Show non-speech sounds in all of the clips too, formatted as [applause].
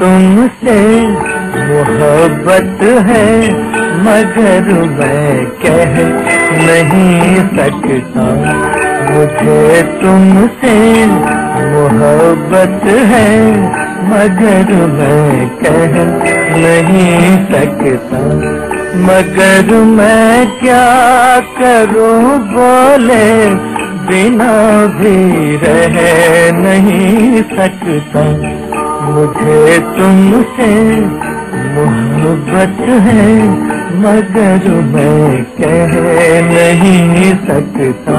तुमसे मोहब्बत है, मगर मैं कह नहीं सकता। मुझे तुमसे मोहब्बत है, मगर मैं कह नहीं सकता। मगर मैं क्या करूँ बोले, बिना भी रह नहीं सकता। मुझे तुमसे मोहब्बत है मगर मैं कह नहीं सकता।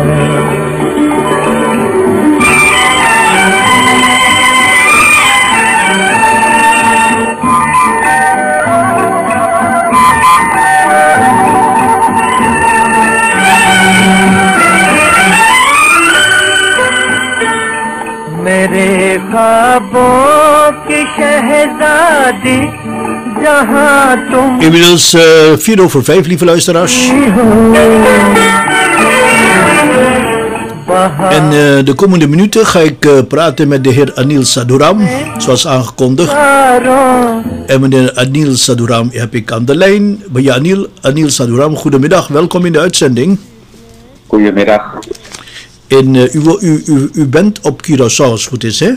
मेरे ख्वाबों Inmiddels eh, 4 over 5, lieve luisteraars. En eh, de komende minuten ga ik eh, praten met de heer Anil Saduram, zoals aangekondigd. En meneer Anil Saduram heb ik aan de lijn. Bij Anil, Anil Saduram, goedemiddag, welkom in de uitzending. Goedemiddag. En u, u, u, bent op Curaçao, als het goed is, hè?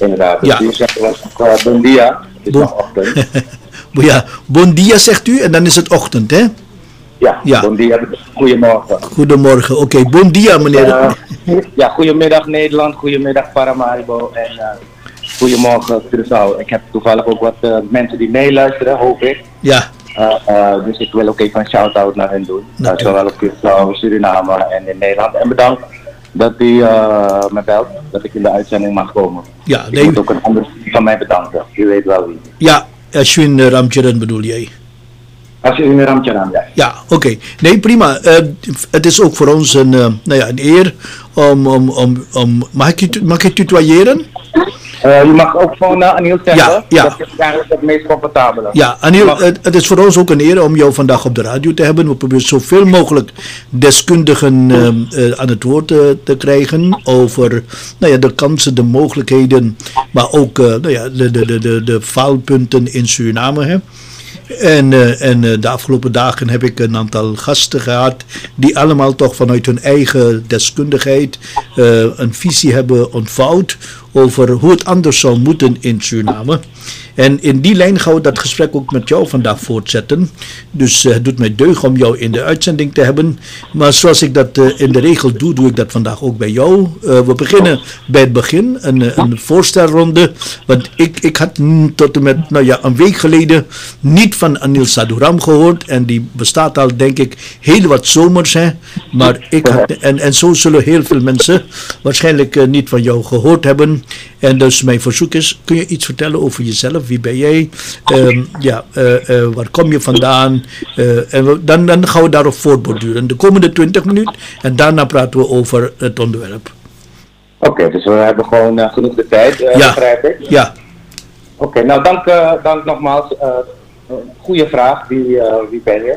Inderdaad. Ja. Dus hier zeggen we uh, bon dia, het is Bon- nog ochtend. [laughs] Ja, bon dia zegt u en dan is het ochtend, hè? Ja, Ja. bon dia, goedemorgen. Goedemorgen. Oké, bon dia, meneer. Eh, ja, goedemiddag Nederland, goedemiddag Paramaribo en eh goedemorgen Curaçao. Ik heb toevallig ook wat eh, mensen die meeluisteren, hoop ik. ja, Eh, eh, dus ik wil ook even een shout-out naar hen doen. Zowel op Curaçao, Suriname en in Nederland. En bedankt dat u eh, me belt, dat ik in de uitzending mag komen. ja, Ik nee, moet ook een ander van mij bedanken. U weet wel wie. ja, Ashwin Ramcharan bedoel jij. Als je in Ramcharan, ja. Ja, oké. Nee, prima. Eh, het is ook voor ons een, eh, nou ja, een eer om, om, om, om mag, ik je, mag ik je tutoyeren? Eh, je mag ook gewoon naar Aniel zeggen. Ja, ja. Dat is eigenlijk het meest comfortabele. Ja, Mag- het, het is voor ons ook een eer om jou vandaag op de radio te hebben. We proberen zoveel mogelijk deskundigen eh, eh, aan het woord eh, te krijgen over nou ja, de kansen, de mogelijkheden, maar ook nou ja, de, de, de, de, de faalpunten in Suriname. Hè. En, en de afgelopen dagen heb ik een aantal gasten gehad die allemaal toch vanuit hun eigen deskundigheid een visie hebben ontvouwd over hoe het anders zou moeten in Suriname. En in die lijn gaan we dat gesprek ook met jou vandaag voortzetten. Dus eh, het doet mij deugd om jou in de uitzending te hebben. Maar zoals ik dat eh, in de regel doe, doe ik dat vandaag ook bij jou. Eh, we beginnen bij het begin, een, een voorstelronde. Want ik, ik had tot en met nou ja, een week geleden niet van Anil Saduram gehoord. En die bestaat al, denk ik, heel wat zomers. Hè? Maar ik had, en, en zo zullen heel veel mensen waarschijnlijk niet van jou gehoord hebben. En dus mijn verzoek is, kun je iets vertellen over jezelf? Wie ben jij? Ehm, ja, eh, eh, waar kom je vandaan? Eh, en we- dan, dan gaan we daarop voortborduren. De komende 20 minuten. En daarna praten we over het onderwerp. Oké, dus we hebben gewoon genoeg de tijd, Ja. begrijp ik. Ja, Oké, nou dank, dank nogmaals. Goede vraag, wie, wie ben je?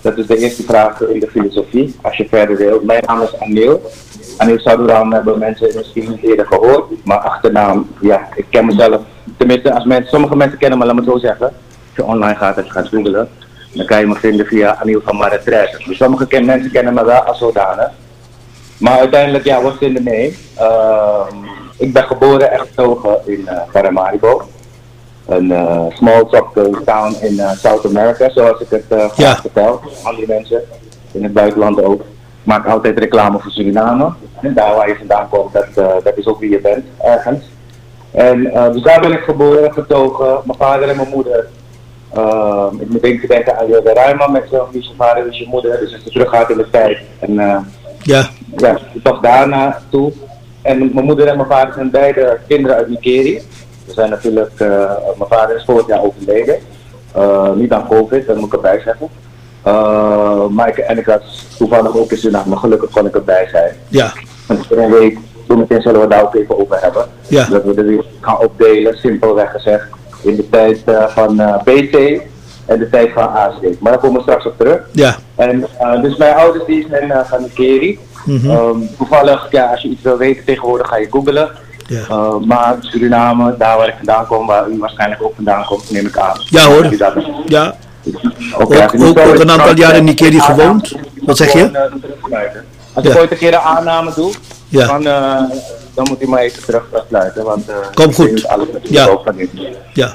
Dat is de eerste vraag in de filosofie, als je verder wil. Mijn naam is Anil. Anil Saduram hebben mensen misschien niet eerder gehoord, maar achternaam, ja, ik ken mezelf. Tenminste, als mensen, sommige mensen kennen me, laat me het zo zeggen. Als je online gaat, als je gaat googlen, dan kan je me vinden via Anil van Maretresse. Dus sommige ken, mensen kennen me wel als zodanig. Maar uiteindelijk, ja, what's in the name? Ehm, ik ben geboren en getogen in eh, Paramaribo. Een eh, small tropical town in eh, South America, zoals ik het eh Ja. vertel. Andere mensen in het buitenland ook. Ik maak altijd reclame voor Suriname. En daar waar je vandaan komt, dat, eh, dat is ook wie je bent, ergens. En eh, dus daar ben ik geboren en getogen. Mijn vader en mijn moeder. Ehm, ik moet even denken aan de Ruiman met wie je vader, is je moeder. Dus als je teruggaat in de tijd. En, eh, ja, ja, toch daarna toe. En mijn moeder en mijn vader zijn beide kinderen uit Nigeria. We zijn natuurlijk, eh, mijn vader is vorig jaar overleden. Niet aan COVID, dat moet ik erbij zeggen. Maar ik, en ik was toevallig ook in Suriname, gelukkig kon ik erbij zijn. ja, En week, toen meteen zullen we daar ook even over hebben. Ja. Dat we er weer gaan opdelen, simpelweg gezegd. In de tijd eh, van eh, BC en de tijd van AC. Maar daar komen we straks op terug. ja, En eh, dus mijn ouders die zijn van Nikeri. Mhm. Ehm, toevallig, ja, als je iets wil weten tegenwoordig ga je googlen. Ja. Eh, maar Suriname, daar waar ik vandaan kom, waar u waarschijnlijk ook vandaan komt, neem ik aan. Ja, hoor. Ja, Oké, Ook- ook- ook een aantal jaren in aanname- gewoond. Wat zeg je? Als ik ooit een keer een aanname doe, Ja. dan, eh, dan moet u maar even terugsluiten. Want, eh, Komt ik goed. alles Ja. van u. ja,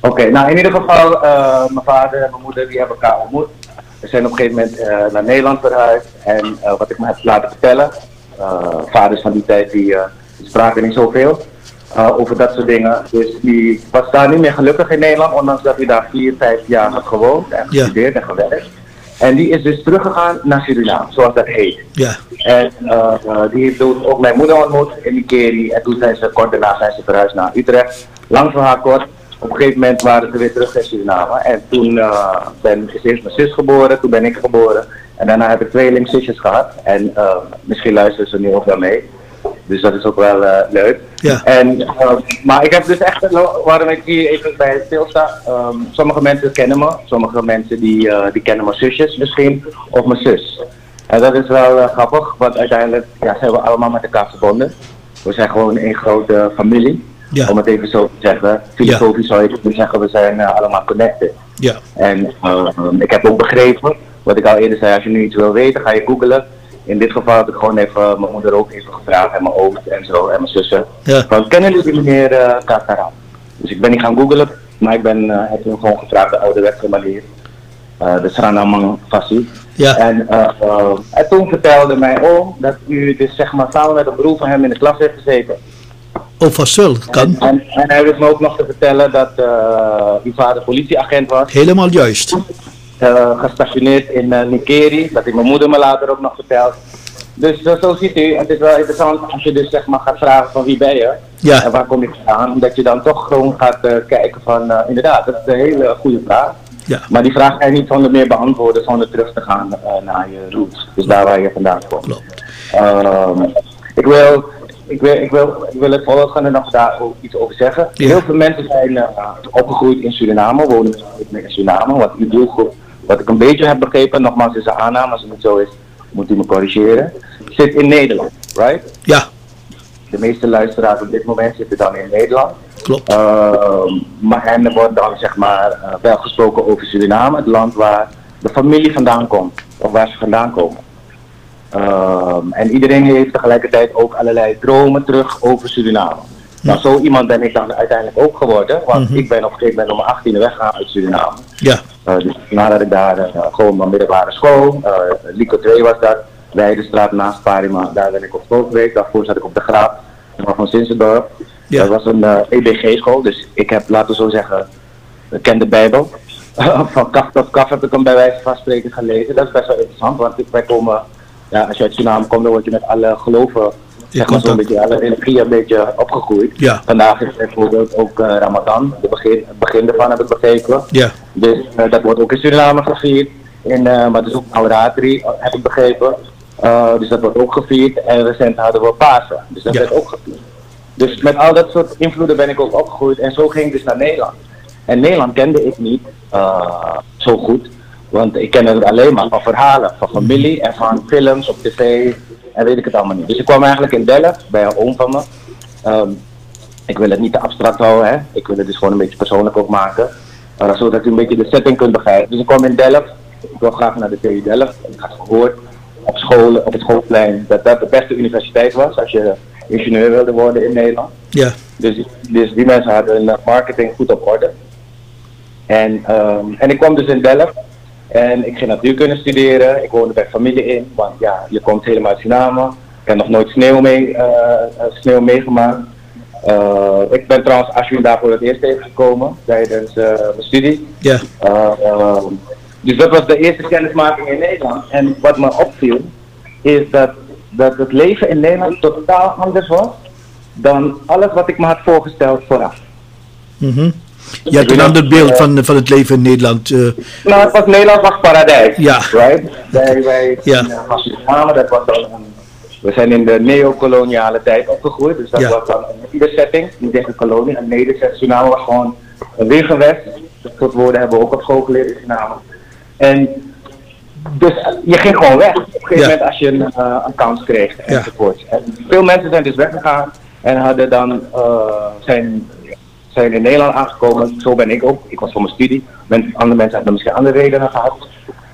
Oké, nou in ieder geval, eh, mijn vader en mijn moeder die hebben elkaar ontmoet. We zijn op een gegeven moment naar Nederland verhuisd. En wat ik me heb laten vertellen, vaders van die tijd die, spraken niet zoveel over dat soort dingen. Dus die was daar niet meer gelukkig in Nederland, ondanks dat hij daar vier, vijf jaar had gewoond en Ja. gestudeerd en gewerkt. En die is dus teruggegaan naar Suriname, zoals dat heet. ja, En eh, eh, die heeft toen ook mijn moeder ontmoet in Nikeri. En toen zijn ze kort daarna zijn ze verhuisd naar Utrecht. Lang verhaal kort. Op een gegeven moment waren ze weer terug in Suriname. En toen eh, ben, is eerst mijn zus geboren, toen ben ik geboren. En daarna heb ik tweeling zusjes gehad. En misschien luisteren ze nu ook wel mee. Dus dat is ook wel eh, leuk. Ja. En, eh, maar ik heb dus echt, waarom ik hier even bij stilsta. ehm sommige mensen kennen me, sommige mensen die, eh, die kennen mijn zusjes misschien, of mijn zus. En dat is wel grappig, want uiteindelijk ja, zijn we allemaal met elkaar verbonden. We zijn gewoon één grote familie, Ja. om het even zo te zeggen. Filosofisch zou je kunnen zeggen, we zijn allemaal connected. ja, En eh, ik heb ook begrepen, wat ik al eerder zei, als je nu iets wil weten, ga je googlen. In dit geval heb ik gewoon even mijn moeder ook even gevraagd en mijn oom en zo en mijn zussen. Ja. Van, kennen jullie meneer uh, Kakaran? Dus ik ben niet gaan googlen, maar ik ben, uh, heb hem gewoon gevraagd de ouderwetse manier. Uh, de Sranamang Fassi. Ja. En, en toen vertelde mijn oom dat u dus zeg maar samen met een broer van hem in de klas heeft gezeten. oh wel, kan. En, en hij wist me ook nog te vertellen dat uw vader politieagent was. Helemaal juist. Uh, gestationeerd in uh, Nikeri, dat heeft mijn moeder me later ook nog verteld. Dus uh, zo ziet u, het is wel interessant als je dus zeg maar gaat vragen van wie ben je Ja. en waar kom je vandaan, dat je dan toch gewoon gaat uh, kijken van inderdaad, dat is een hele goede vraag. Ja. Maar die vraag kan je niet zonder meer beantwoorden zonder terug te gaan naar je roots, dus daar waar je vandaan komt. Klopt. Um, ik wil ik wil, ik, wil, ik wil het volgende nog daar ook iets over zeggen. Ja. Heel veel mensen zijn uh, opgegroeid in Suriname, wonen in Suriname. Wat uw doelgroep, wat ik een beetje heb begrepen, nogmaals is een aanname, als het niet zo is, moet u me corrigeren. Zit in Nederland, right? Ja, De meeste luisteraars op dit moment zitten dan in Nederland. klopt. Uh, maar en er wordt dan zeg maar uh, wel gesproken over Suriname, het land waar de familie vandaan komt, of waar ze vandaan komen. Um, en iedereen heeft tegelijkertijd ook allerlei dromen terug over Suriname. Nou, zo iemand ben ik dan uiteindelijk ook geworden, want mm -hmm. ik ben op een gegeven moment om mijn 18e weggegaan uit Suriname. Ja. Uh, dus nadat ik daar uh, gewoon mijn middelbare school, uh, Lico 2 was dat, Weidestraat naast Parima, daar ben ik op school geweest. Daarvoor zat ik op de Graaf van Sinsendorp. Ja. Dat was een EBG-school, dus ik heb, laten we zo zeggen, ik ken de Bijbel. [laughs] van kaf tot kaf heb ik hem bij wijze van spreken gelezen. Dat is best wel interessant, want wij komen ja, als je uit Suriname komt, dan word je met alle geloven, zeg maar zo'n beetje, alle religie een beetje opgegroeid. Ja. Vandaag is bijvoorbeeld ook uh, Ramadan, de begin, het begin ervan heb ik begrepen. Ja. Dus uh, dat wordt ook in Suriname gevierd. In, uh, maar het is ook Auratri, heb ik begrepen. dus dat wordt ook gevierd. En recent hadden we Pasen, dus dat Ja. werd ook gevierd. Dus met al dat soort invloeden ben ik ook opgegroeid en zo ging ik dus naar Nederland. En Nederland kende ik niet zo goed. Want ik ken het alleen maar van verhalen, van familie en van films op tv en weet ik het allemaal niet. Dus ik kwam eigenlijk in Delft bij een oom van me. Um, ik wil het niet te abstract houden, hè. ik wil het dus gewoon een beetje persoonlijk ook maken. Uh, zodat u een beetje de setting kunt begrijpen. Dus ik kwam in Delft, ik wil graag naar de TU Delft. Ik had gehoord op school, op het schoolplein dat dat de beste universiteit was als je ingenieur wilde worden in Nederland. Ja. Dus, dus die mensen hadden hun marketing goed op orde. En, um, en ik kwam dus in Delft. En ik ging natuurkunde studeren. Ik woonde bij familie in, want ja, je komt helemaal uit Suriname. Ik heb nog nooit sneeuw, mee, uh, sneeuw meegemaakt. Uh, ik ben trouwens Ashwin daar voor het eerst tegengekomen tijdens uh, mijn studie. Ja. dus dat was de eerste kennismaking in Nederland. En wat me opviel, is dat, dat het leven in Nederland totaal anders was dan alles wat ik me had voorgesteld vooraf. Mm -hmm. Je hebt een ander beeld van, van het leven in Nederland. Uh, nou, het was Nederland was paradijs. Ja. Right? Wij, wij Ja. Suriname, dat was dan een, we zijn in de neocoloniale tijd opgegroeid, dus dat Ja. was dan een nederzetting, niet echt een kolonie, een nederzetting. Suriname was gewoon een weergewest. Dat soort woorden hebben we ook op school geleerd in Suriname. En dus je ging gewoon weg. Op een gegeven Ja. moment als je een, uh, kans kreeg Ja. enzovoort. En veel mensen zijn dus weggegaan. En hadden dan, eh, zijn, zijn in Nederland aangekomen. Zo ben ik ook. Ik was voor mijn studie. Andere mensen hebben misschien andere redenen gehad.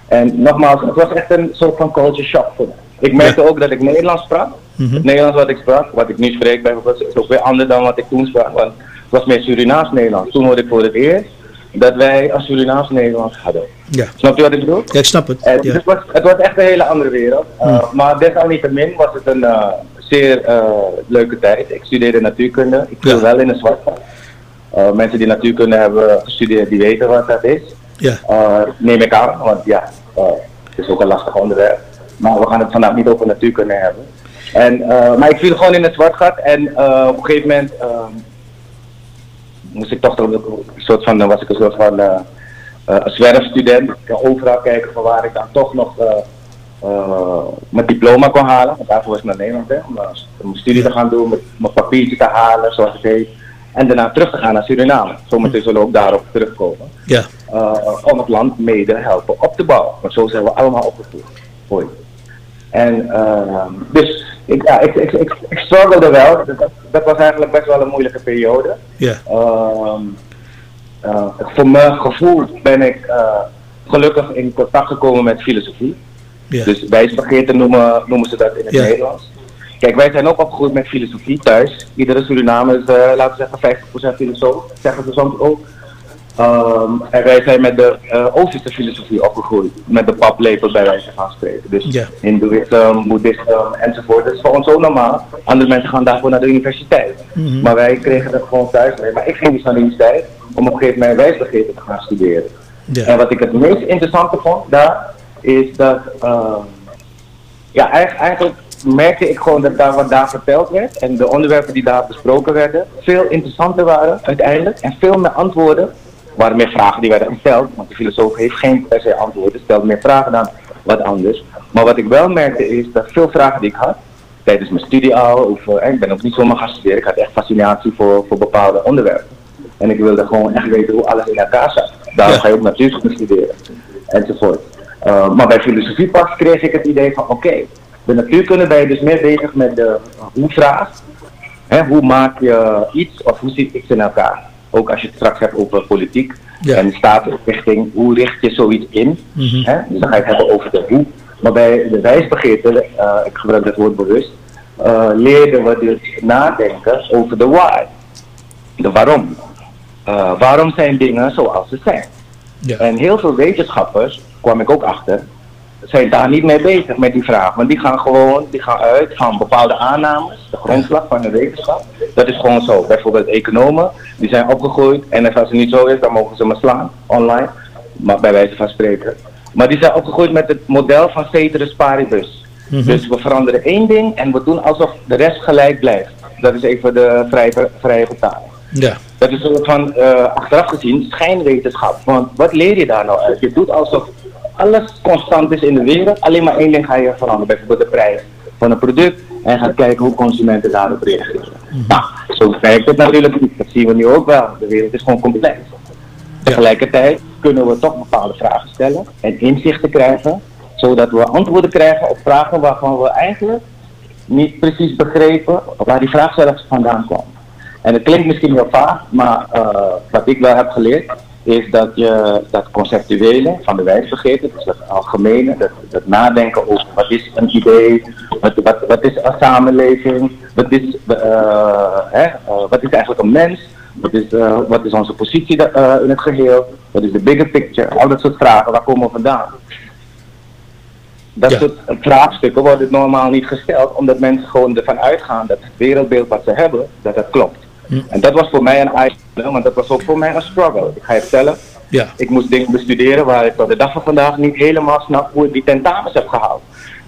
En nogmaals, het was echt een soort van culture shock voor me. Ik merkte ook dat ik Nederlands sprak. Mhm. Het Nederlands wat ik sprak, wat ik nu spreek bijvoorbeeld, is ook weer anders dan wat ik toen sprak. Want het was meer Surinaams-Nederlands. Toen hoorde ik voor het eerst dat wij als Surinaams-Nederlands hadden. Ja. Snap je wat ik bedoel? ja, ik snap het. En Ja. het, was, het was echt een hele andere wereld. Uh, Maar desalniettemin was het een eh, zeer eh, leuke tijd. Ik studeerde natuurkunde. Ik viel wel in de zwart. Uh, mensen die natuurkunde hebben gestudeerd, die weten wat dat is. Ja. Uh, neem ik aan, want ja, uh, het is ook een lastig onderwerp. Maar we gaan het vandaag niet over natuurkunde hebben. En, maar ik viel gewoon in het zwart gat en op een gegeven moment ehm, moest ik toch een soort van, dan was ik een soort van een zwerfstudent. Ik kan overal kijken van waar ik dan toch nog mijn diploma kon halen. Want daarvoor was ik naar Nederland, hè, om, om mijn studie te gaan doen, met mijn papiertje te halen, zoals het heet. En daarna terug te gaan naar Suriname. Zometeen zullen we ook daarop terugkomen. Ja. Uh, om het land mede helpen op te bouwen. Want zo zijn we allemaal opgevoed. Hoi. En uh, dus ik, ja, ik, ik, ik, ik struggelde wel. Dat, dat was eigenlijk best wel een moeilijke periode. Ja. Uh, uh, voor mijn gevoel ben ik uh, gelukkig in contact gekomen met filosofie. Ja. Dus wijsbegeerte noemen, noemen ze dat in het Ja. Nederlands. Kijk, wij zijn ook opgegroeid met filosofie thuis. Iedere Surinamer is, uh, laten we zeggen, 50% filosoof, zeggen ze soms ook. Um, en wij zijn met de uh, Oosterse filosofie opgegroeid, met de paplepel bij wijze van spreken. Dus Ja. Hindoeïsme, Boeddhisme enzovoort. Dat is voor ons zo normaal. Andere mensen gaan daarvoor naar de universiteit. Mhm. Maar wij kregen dat gewoon thuis mee. Maar ik ging dus naar de universiteit om op een gegeven moment wijsbegeerte te gaan studeren. En wat ik het meest interessante vond daar, is dat, uh, ja, eigenlijk merkte ik gewoon dat daar wat daar verteld werd en de onderwerpen die daar besproken werden, veel interessanter waren uiteindelijk en veel meer antwoorden. Er waren meer vragen die werden gesteld, want de filosoof heeft geen per se antwoorden, stelt meer vragen dan wat anders. Maar wat ik wel merkte is dat veel vragen die ik had, tijdens mijn studie al, of, eh, ik ben ook niet zomaar gaan studeren, ik had echt fascinatie voor, voor bepaalde onderwerpen. En ik wilde gewoon echt weten hoe alles in elkaar zat. Daarom Ja. ga je ook natuurkunde studeren, enzovoort. Uh, maar bij filosofie pas kreeg ik het idee van, oké, de natuurkunde ben je dus meer bezig met de hoe-vraag. Hoe maak je iets of hoe zit iets in elkaar? Ook als je het straks hebt over politiek Ja. en staatsoprichting, hoe richt je zoiets in? Mhm. Hè? Dus dan ga je het hebben over de hoe. Maar bij de wijsbegeerte, uh, ik gebruik dat woord bewust, uh, leerden we dus nadenken over de why. De waarom. Uh, waarom zijn dingen zoals ze zijn? Ja. En heel veel wetenschappers, kwam ik ook achter, zijn daar niet mee bezig met die vraag. Want die gaan gewoon die gaan uit van bepaalde aannames, de grondslag van de wetenschap. Dat is gewoon zo. Bijvoorbeeld economen, die zijn opgegroeid en als het niet zo is, dan mogen ze me slaan online. Maar bij wijze van spreken. Maar die zijn opgegroeid met het model van ceteris paribus. Mhm. Dus we veranderen één ding en we doen alsof de rest gelijk blijft. Dat is even de vrije, vrije vertaling. Ja. Dat is een soort van, uh, achteraf gezien, schijnwetenschap. Want wat leer je daar nou uit? Je doet alsof alles constant is in de wereld, alleen maar één ding ga je veranderen. Bijvoorbeeld de prijs van een product en gaat kijken hoe consumenten daarop reageren. Nou, zo werkt het natuurlijk niet. Dat zien we nu ook wel. De wereld is gewoon complex. Tegelijkertijd kunnen we toch bepaalde vragen stellen en inzichten krijgen, zodat we antwoorden krijgen op vragen waarvan we eigenlijk niet precies begrepen waar die vraag zelfs vandaan kwam. En het klinkt misschien heel vaag, maar uh, wat ik wel heb geleerd is dat je dat conceptuele van de wijsbegeerte, dus dat algemene, dat, dat nadenken over wat is een idee, wat, wat, wat is een samenleving, wat is, uh, hè, uh, wat is eigenlijk een mens, wat is, wat is onze positie in het geheel, wat is de bigger picture, al dat soort vragen, waar komen we vandaan? Dat ja. soort vraagstukken worden normaal niet gesteld, omdat mensen gewoon ervan uitgaan dat het wereldbeeld wat ze hebben, dat dat klopt. En dat was voor mij een eye want dat was ook voor mij een struggle. Ik ga je vertellen, ja. ik moest dingen bestuderen waar ik tot de dag van vandaag niet helemaal snap hoe ik die tentamens heb gehaald.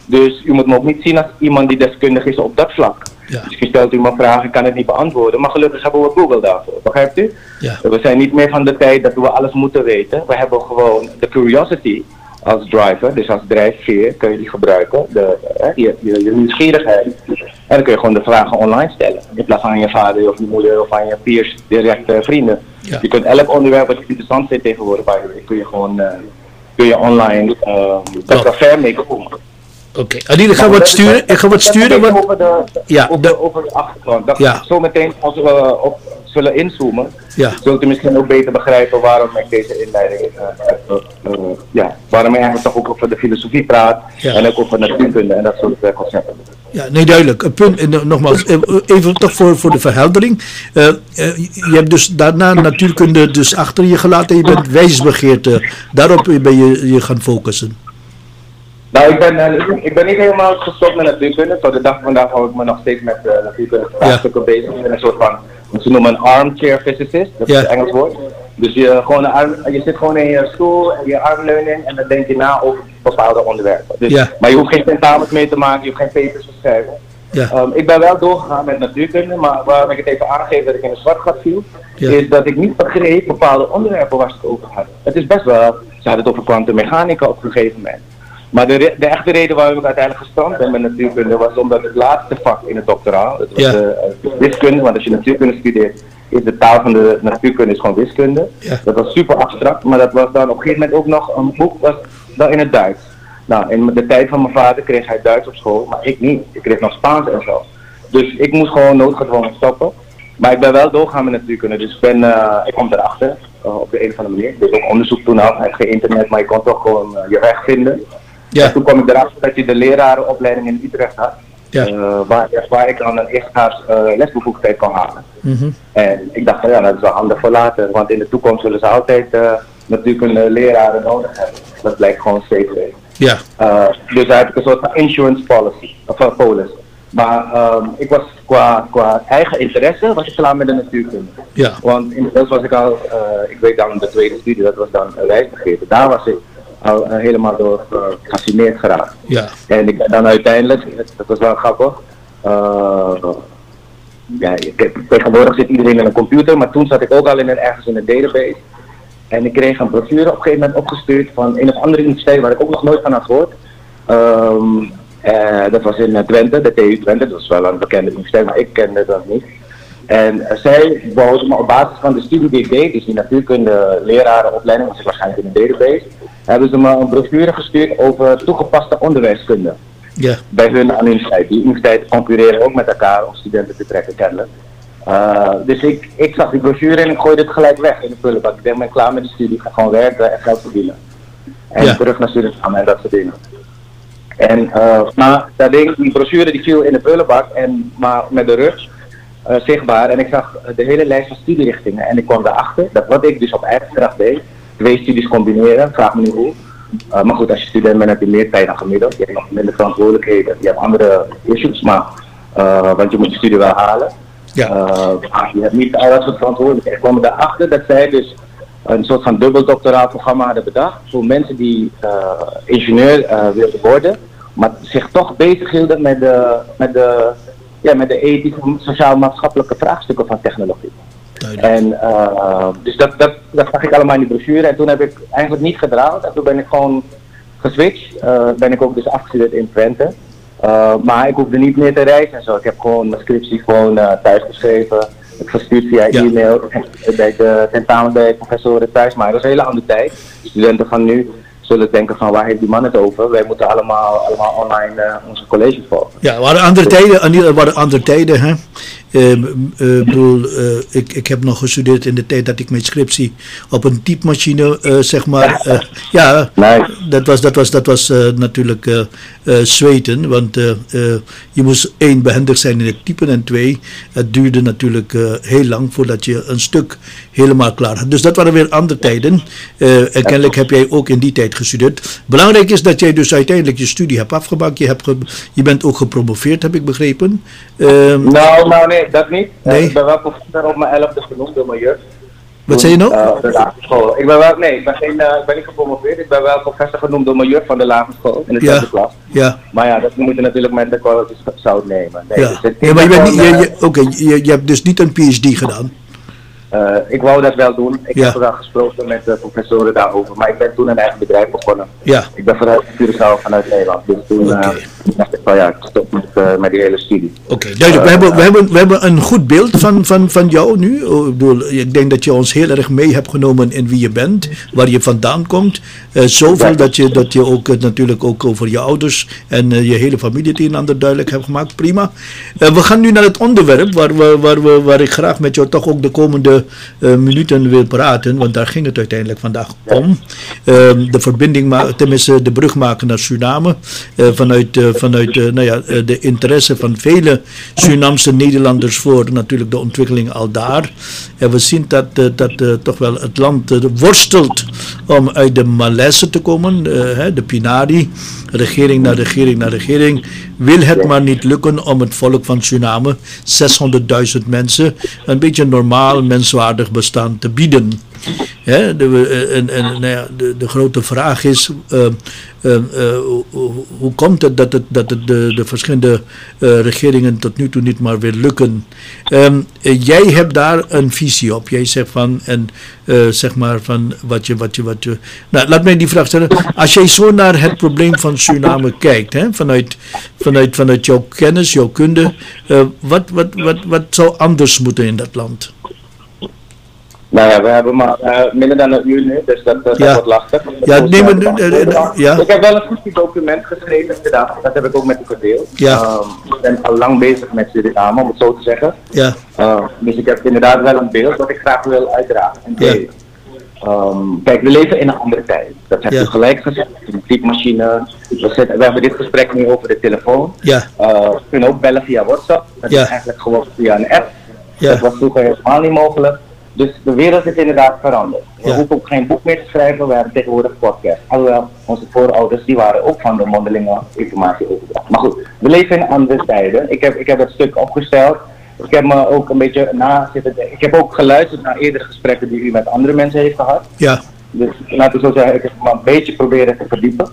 Dus u moet me ook niet zien als iemand die deskundig is op dat vlak. Ja. Dus je stelt u me vragen, ik kan het niet beantwoorden, maar gelukkig hebben we Google daarvoor, begrijpt u? Ja. We zijn niet meer van de tijd dat we alles moeten weten. We hebben gewoon de curiosity als driver, dus als drijfveer kun je die gebruiken, de, hè, je, je, je nieuwsgierigheid. En dan kun je gewoon de vragen online stellen. In plaats van aan je vader of je moeder of aan je peers, directe vrienden. Ja. Je kunt elk onderwerp wat interessant vindt tegenwoordig bij je, kun je gewoon uh, kun je online uh, best wel ver mee komen. Oké, Adil, ik ga wat sturen. Ik ga wat sturen. Over de, Ja, over, de- over de achtergrond. Dat Ja. Zometeen als we op zullen inzoomen, Ja. zult u misschien ook beter begrijpen waarom ik deze inleiding eh, ja, waarom ik eigenlijk toch ook over de filosofie praat Ja. en ook over natuurkunde en dat soort concepten. ja, nee, duidelijk. Een punt, en, nogmaals, even toch voor, voor de verheldering. Je hebt dus daarna natuurkunde dus achter je gelaten en je bent wijsbegeerte. Daarop ben je je gaan focussen. Nou, ik ben, ik ben niet helemaal gestopt met natuurkunde. Tot de dag van vandaag hou ik me nog steeds met uh, natuurkunde vraagstukken bezig. Ik ben een soort van, ze noemen een armchair physicist, dat is het Engels woord. Dus je, gewoon arm, je zit gewoon in je stoel en je armleuning en dan denk je na over bepaalde onderwerpen. Dus, Ja. Maar je hoeft geen tentamens mee te maken, je hoeft geen papers te schrijven. Ja. Ehm, ik ben wel doorgegaan met natuurkunde, maar waarom ik het even aangeef dat ik in een zwart gat viel, Ja. is dat ik niet begreep bepaalde onderwerpen waar ze het over hadden. Het is best wel, ze hadden het over kwantummechanica op een gegeven moment. Maar de, re- de echte reden waarom ik uiteindelijk gestrand ben met natuurkunde was omdat het laatste vak in het doctoraal, dat was Ja. de, eh, wiskunde, want als je natuurkunde studeert, is de taal van de natuurkunde is gewoon wiskunde. Ja. Dat was super abstract, maar dat was dan op een gegeven moment ook nog een boek was dan in het Duits. Nou, in de tijd van mijn vader kreeg hij Duits op school, maar ik niet. Ik kreeg nog Spaans en zo. Dus ik moest gewoon noodgedwongen stoppen. Maar ik ben wel doorgaan met natuurkunde, dus ik, ben, eh, ik kom erachter eh, op de een of andere manier. Ik deed ook onderzoek toen hij had geen internet, maar je kon toch gewoon je weg vinden. Ja. En toen kwam ik erachter dat je de lerarenopleiding in Utrecht had. Ja. eh, waar, waar ik dan een eerstejaars eh lesbevoegdheid kon halen. Mhm. En ik dacht van ja, dat is wel handig voor later, want in de toekomst zullen ze altijd eh, natuurkunde leraren nodig hebben. Dat blijkt gewoon steeds weer. Ja. Uh, dus daar heb ik een soort van insurance policy, of uh, polis. Maar ehm, ik was qua, qua eigen interesse, was ik klaar met de natuurkunde. Ja. Want inmiddels was ik al, ik weet dan de tweede studie, dat was dan uh, wijsbegeerte. Daar was ik al eh, helemaal door uh, gefascineerd geraakt. Ja. En ik ben dan uiteindelijk, dat was wel grappig, uh, ja, tegenwoordig zit iedereen in een computer, maar toen zat ik ook al in een, ergens in een database. En ik kreeg een brochure op een gegeven moment opgestuurd van een of andere universiteit waar ik ook nog nooit van had gehoord. Um, uh, dat was in Twente, de TU Twente, dat is wel een bekende universiteit, maar ik kende dat niet. En uh, zij boden me op basis van de studie die ik deed, dus die natuurkunde lerarenopleiding, was ik waarschijnlijk in een database, hebben ze me een brochure gestuurd over toegepaste onderwijskunde. Ja. Bij hun aan de universiteit. Die universiteiten concurreren ook met elkaar om studenten te trekken kennelijk. Uh, dus ik, ik zag die brochure en ik gooide het gelijk weg in de prullenbak. Ik denk, ben klaar met de studie, ik ga gewoon werken en geld verdienen. En Ja. terug naar Suriname en dat soort dingen. En, uh, maar dat ding, die brochure die viel in de prullenbak, en, maar met de rug uh, zichtbaar. En ik zag de hele lijst van studierichtingen. En ik kwam erachter dat wat ik dus op eigen kracht deed, twee studies combineren, vraag me niet hoe. Uh, maar goed, als je student bent heb je meer tijd dan gemiddeld. Je hebt nog minder verantwoordelijkheden. Je hebt andere issues, maar, uh, want je moet je studie wel halen. Ja. Je hebt niet al dat soort verantwoordelijkheden. Ik kwam erachter dat zij dus een soort van dubbel doctoraal programma hadden bedacht voor mensen die ingenieur wilden worden, maar zich toch bezig hielden met de, met de, ja, met de ethische, sociaal-maatschappelijke vraagstukken van technologie. En uh, dus dat, dat, dat zag ik allemaal in die brochure en toen heb ik eigenlijk niet gedraald en toen ben ik gewoon geswitcht. Uh, ben ik ook dus afgestudeerd in Twente. Uh, maar ik hoefde niet meer te reizen en zo. Ik heb gewoon mijn scriptie gewoon thuis geschreven. Ik verstuurd via Ja. e-mail bij de tentamen bij professoren thuis. Maar dat is een hele andere tijd. Studenten van nu zullen denken van waar heeft die man het over? Wij moeten allemaal, allemaal online uh, onze colleges volgen. Ja, er waren andere tijden, waren andere tijden. Hè? Uh, uh, bedoel, uh, ik, ik heb nog gestudeerd in de tijd dat ik mijn scriptie op een typemachine, zeg maar. Ja, dat was, dat was, dat was natuurlijk zweten. Want je moest één behendig zijn in het typen en twee, het duurde natuurlijk heel lang voordat je een stuk helemaal klaar had. Dus dat waren weer andere tijden. En kennelijk heb jij ook in die tijd gestudeerd. Belangrijk is dat jij dus uiteindelijk je studie hebt afgemaakt. Je, hebt je bent ook gepromoveerd, heb ik begrepen. Uh, Nou, nou nee, dat niet. Nee. Uh, ik ben wel professor op mijn elfde genoemd door mijn juf. Wat zei je nog? Uh, de lagere school. Ik ben wel, nee, ik ben, geen, uh, ik ben niet gepromoveerd. Ik ben wel professor genoemd door mijn juf van de lagere school in de Ja. tweede klas. Ja. Maar ja, dat moet je natuurlijk met de kwaliteit zout nemen. Nee, Ja. dus ja, maar je, ben bent niet, je, je, oké, je, je hebt dus niet een PhD gedaan. uh, ik wou dat wel doen. Ik Ja. heb wel gesproken met de professoren daarover. Maar ik ben toen een eigen bedrijf begonnen. Ja. Ik ben vanuit Curaçao, vanuit Nederland. Dus toen. Toen dacht ik van ja, ik stop met, eh, met die hele studie. Oké, duidelijk. We hebben, we, hebben, we hebben een goed beeld van, van, van jou nu. Ik, bedoel, ik denk dat je ons heel erg mee hebt genomen in wie je bent, waar je vandaan komt. Eh, zoveel Ja. dat je, dat je ook eh, natuurlijk ook over je ouders en eh, je hele familie het een en ander duidelijk hebt gemaakt. Prima. Eh, we gaan nu naar het onderwerp waar, we, waar, we, waar ik graag met jou toch ook de komende eh, minuten wil praten, want daar ging het uiteindelijk vandaag om. Ehm, de verbinding, tenminste de brug maken naar Suriname. eh, vanuit eh, vanuit nou ja, eh, de interesse van vele Surinamse Nederlanders voor natuurlijk de ontwikkeling al daar. En we zien dat, eh, dat eh, toch wel het land worstelt om uit de malaise te komen. de Pinari, regering na regering na regering, wil het maar niet lukken om het volk van Suriname, 600.000 mensen, een beetje normaal menswaardig bestaan te bieden. De, eh, en, en nou de, de grote vraag is, eh, eh, hoe- komt het dat, het, dat de, de verschillende regeringen tot nu toe niet maar weer lukken? Ehm, eh, jij hebt daar een visie op. Jij zegt van, en zeg maar van wat je, wat je, wat je. Nou, laat mij die vraag stellen. Als jij zo naar het probleem van Suriname kijkt, hè, vanuit, vanuit, vanuit jouw kennis, jouw kunde, wat, wat, wat, wat zou anders moeten in dat land? Nou ja, we hebben maar eh, minder dan een uur nu, dus dat, dat Ja. wordt lastig. Ja, nee, maar, eh, eh, ja. Ik heb wel een goed document geschreven inderdaad, dat heb ik ook met u gedeeld. Ja. Ehm, ik ben al lang bezig met Suriname, om het zo te zeggen. Ja, Uh, dus ik heb inderdaad wel een beeld dat ik graag wil uitdragen. En Ja. Ehm, kijk, we leven in een andere tijd. Dat heb Ja. je gelijk gezegd. Een typemachine. We, zitten- we hebben dit gesprek nu over de telefoon. ja, Uh, we kunnen ook bellen via WhatsApp. Dat Ja. is eigenlijk gewoon via een app. Dat was vroeger helemaal niet mogelijk. Dus de wereld is inderdaad veranderd. We Ja. hoeven ook geen boek meer te schrijven, we hebben tegenwoordig podcast. Alhoewel, onze voorouders die waren ook van de mondelinge informatieoverdracht. Maar goed, we leven in andere tijden. Ik heb, ik heb het stuk opgesteld. Ik heb me ook een beetje na zitten. Ik heb ook geluisterd naar eerdere gesprekken die u met andere mensen heeft gehad. ja, Dus laten we zo zeggen, ik heb me een beetje proberen te verdiepen.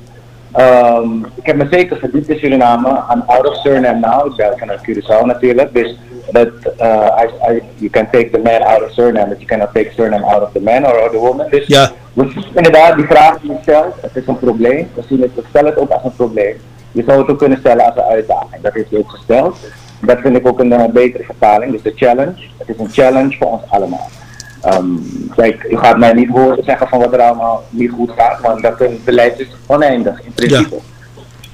Ehm, ik heb me zeker verdiept in Suriname. I'm out of Suriname now. Ik ben vanuit Curaçao natuurlijk. Dus dat uh, I, I, you can take the man out of Suriname, but you cannot take Suriname out of the man or the woman. Dus Ja. we zien inderdaad die vraag die je stelt. Het is een probleem. We, zien het, we stellen het ook als een probleem. Je zou het ook kunnen stellen als een uitdaging. Dat heeft hij ook gesteld. Dat vind ik ook een eh, betere vertaling. Dus de challenge. Het is een challenge voor ons allemaal. Ehm, kijk, u gaat mij niet horen zeggen van wat er allemaal niet goed gaat, want dat een beleid is oneindig in principe.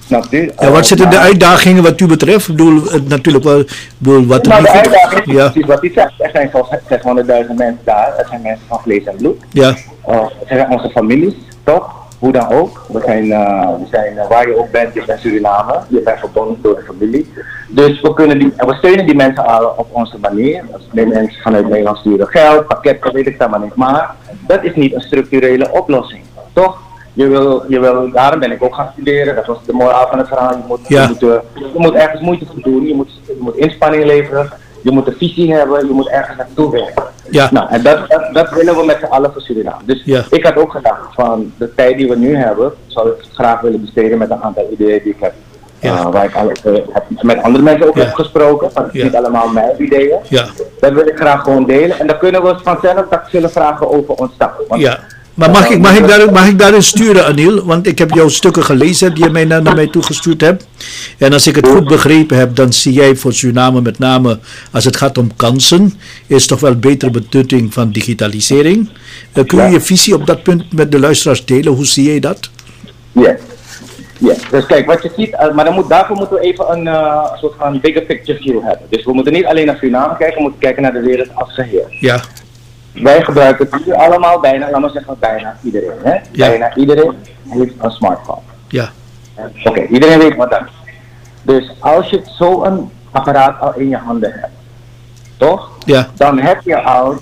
Snapt u? ja. Wat zitten de uitdagingen wat u betreft? Ik bedoel, natuurlijk wel, bedoel, wat er Nou, de uitdaging is Ja, wat u zegt. Er zijn zoals 600.000 mensen daar. Er zijn mensen van vlees en bloed. ja, Uh, het zijn onze families, toch? Hoe dan ook. We zijn, eh, we zijn eh, waar je ook bent, je bent Suriname. Je bent verbonden door de familie. Dus we, kunnen die, en we steunen die mensen al op onze manier. De mensen vanuit Nederland sturen geld, pakketten, weet ik dat maar niet. Maar dat is niet een structurele oplossing, toch? Je wil, je wil, daarom ben ik ook gaan studeren. Dat was de moraal van het verhaal. Je moet, Ja. je moet, eh, je moet ergens moeite voor doen. Je moet, je moet inspanning leveren. Je moet een visie hebben. Je moet ergens naartoe werken. Ja. Nou, en dat, dat, dat willen we met z'n allen voor Suriname. Dus Ja. ik had ook gedacht van de tijd die we nu hebben, zou ik graag willen besteden met een aantal ideeën die ik heb. Ja. Uh, waar ik al, eh, heb met andere mensen ook heb gesproken. Want het is niet allemaal mijn ideeën. ja, Dat wil ik graag gewoon delen. En dan kunnen we vanzelf dat zullen vragen over ontstaan. Want- ja. Maar mag ik, mag, ik daar, mag ik daarin sturen, Anil? Want ik heb jouw stukken gelezen die je mij naar, naar mij toegestuurd hebt. En als ik het goed begrepen heb, dan zie jij voor Suriname met name, als het gaat om kansen, is toch wel betere benutting van digitalisering. Eh, kun je Ja. je visie op dat punt met de luisteraars delen? Hoe zie jij dat? Yes. Yes. Dus kijk, wat je ziet, eh, maar dan moet, daarvoor moeten we even een eh, soort van bigger picture view hebben. Dus we moeten niet alleen naar Suriname kijken, we moeten kijken naar de wereld als geheel. Ja, Wij gebruiken het nu allemaal, bijna, laten we zeggen bijna iedereen. Hè? Ja. Bijna iedereen heeft een smartphone. ja, Oké, iedereen weet wat dat is. Dus als je zo'n apparaat al in je handen hebt, toch? ja, Dan heb je al 50%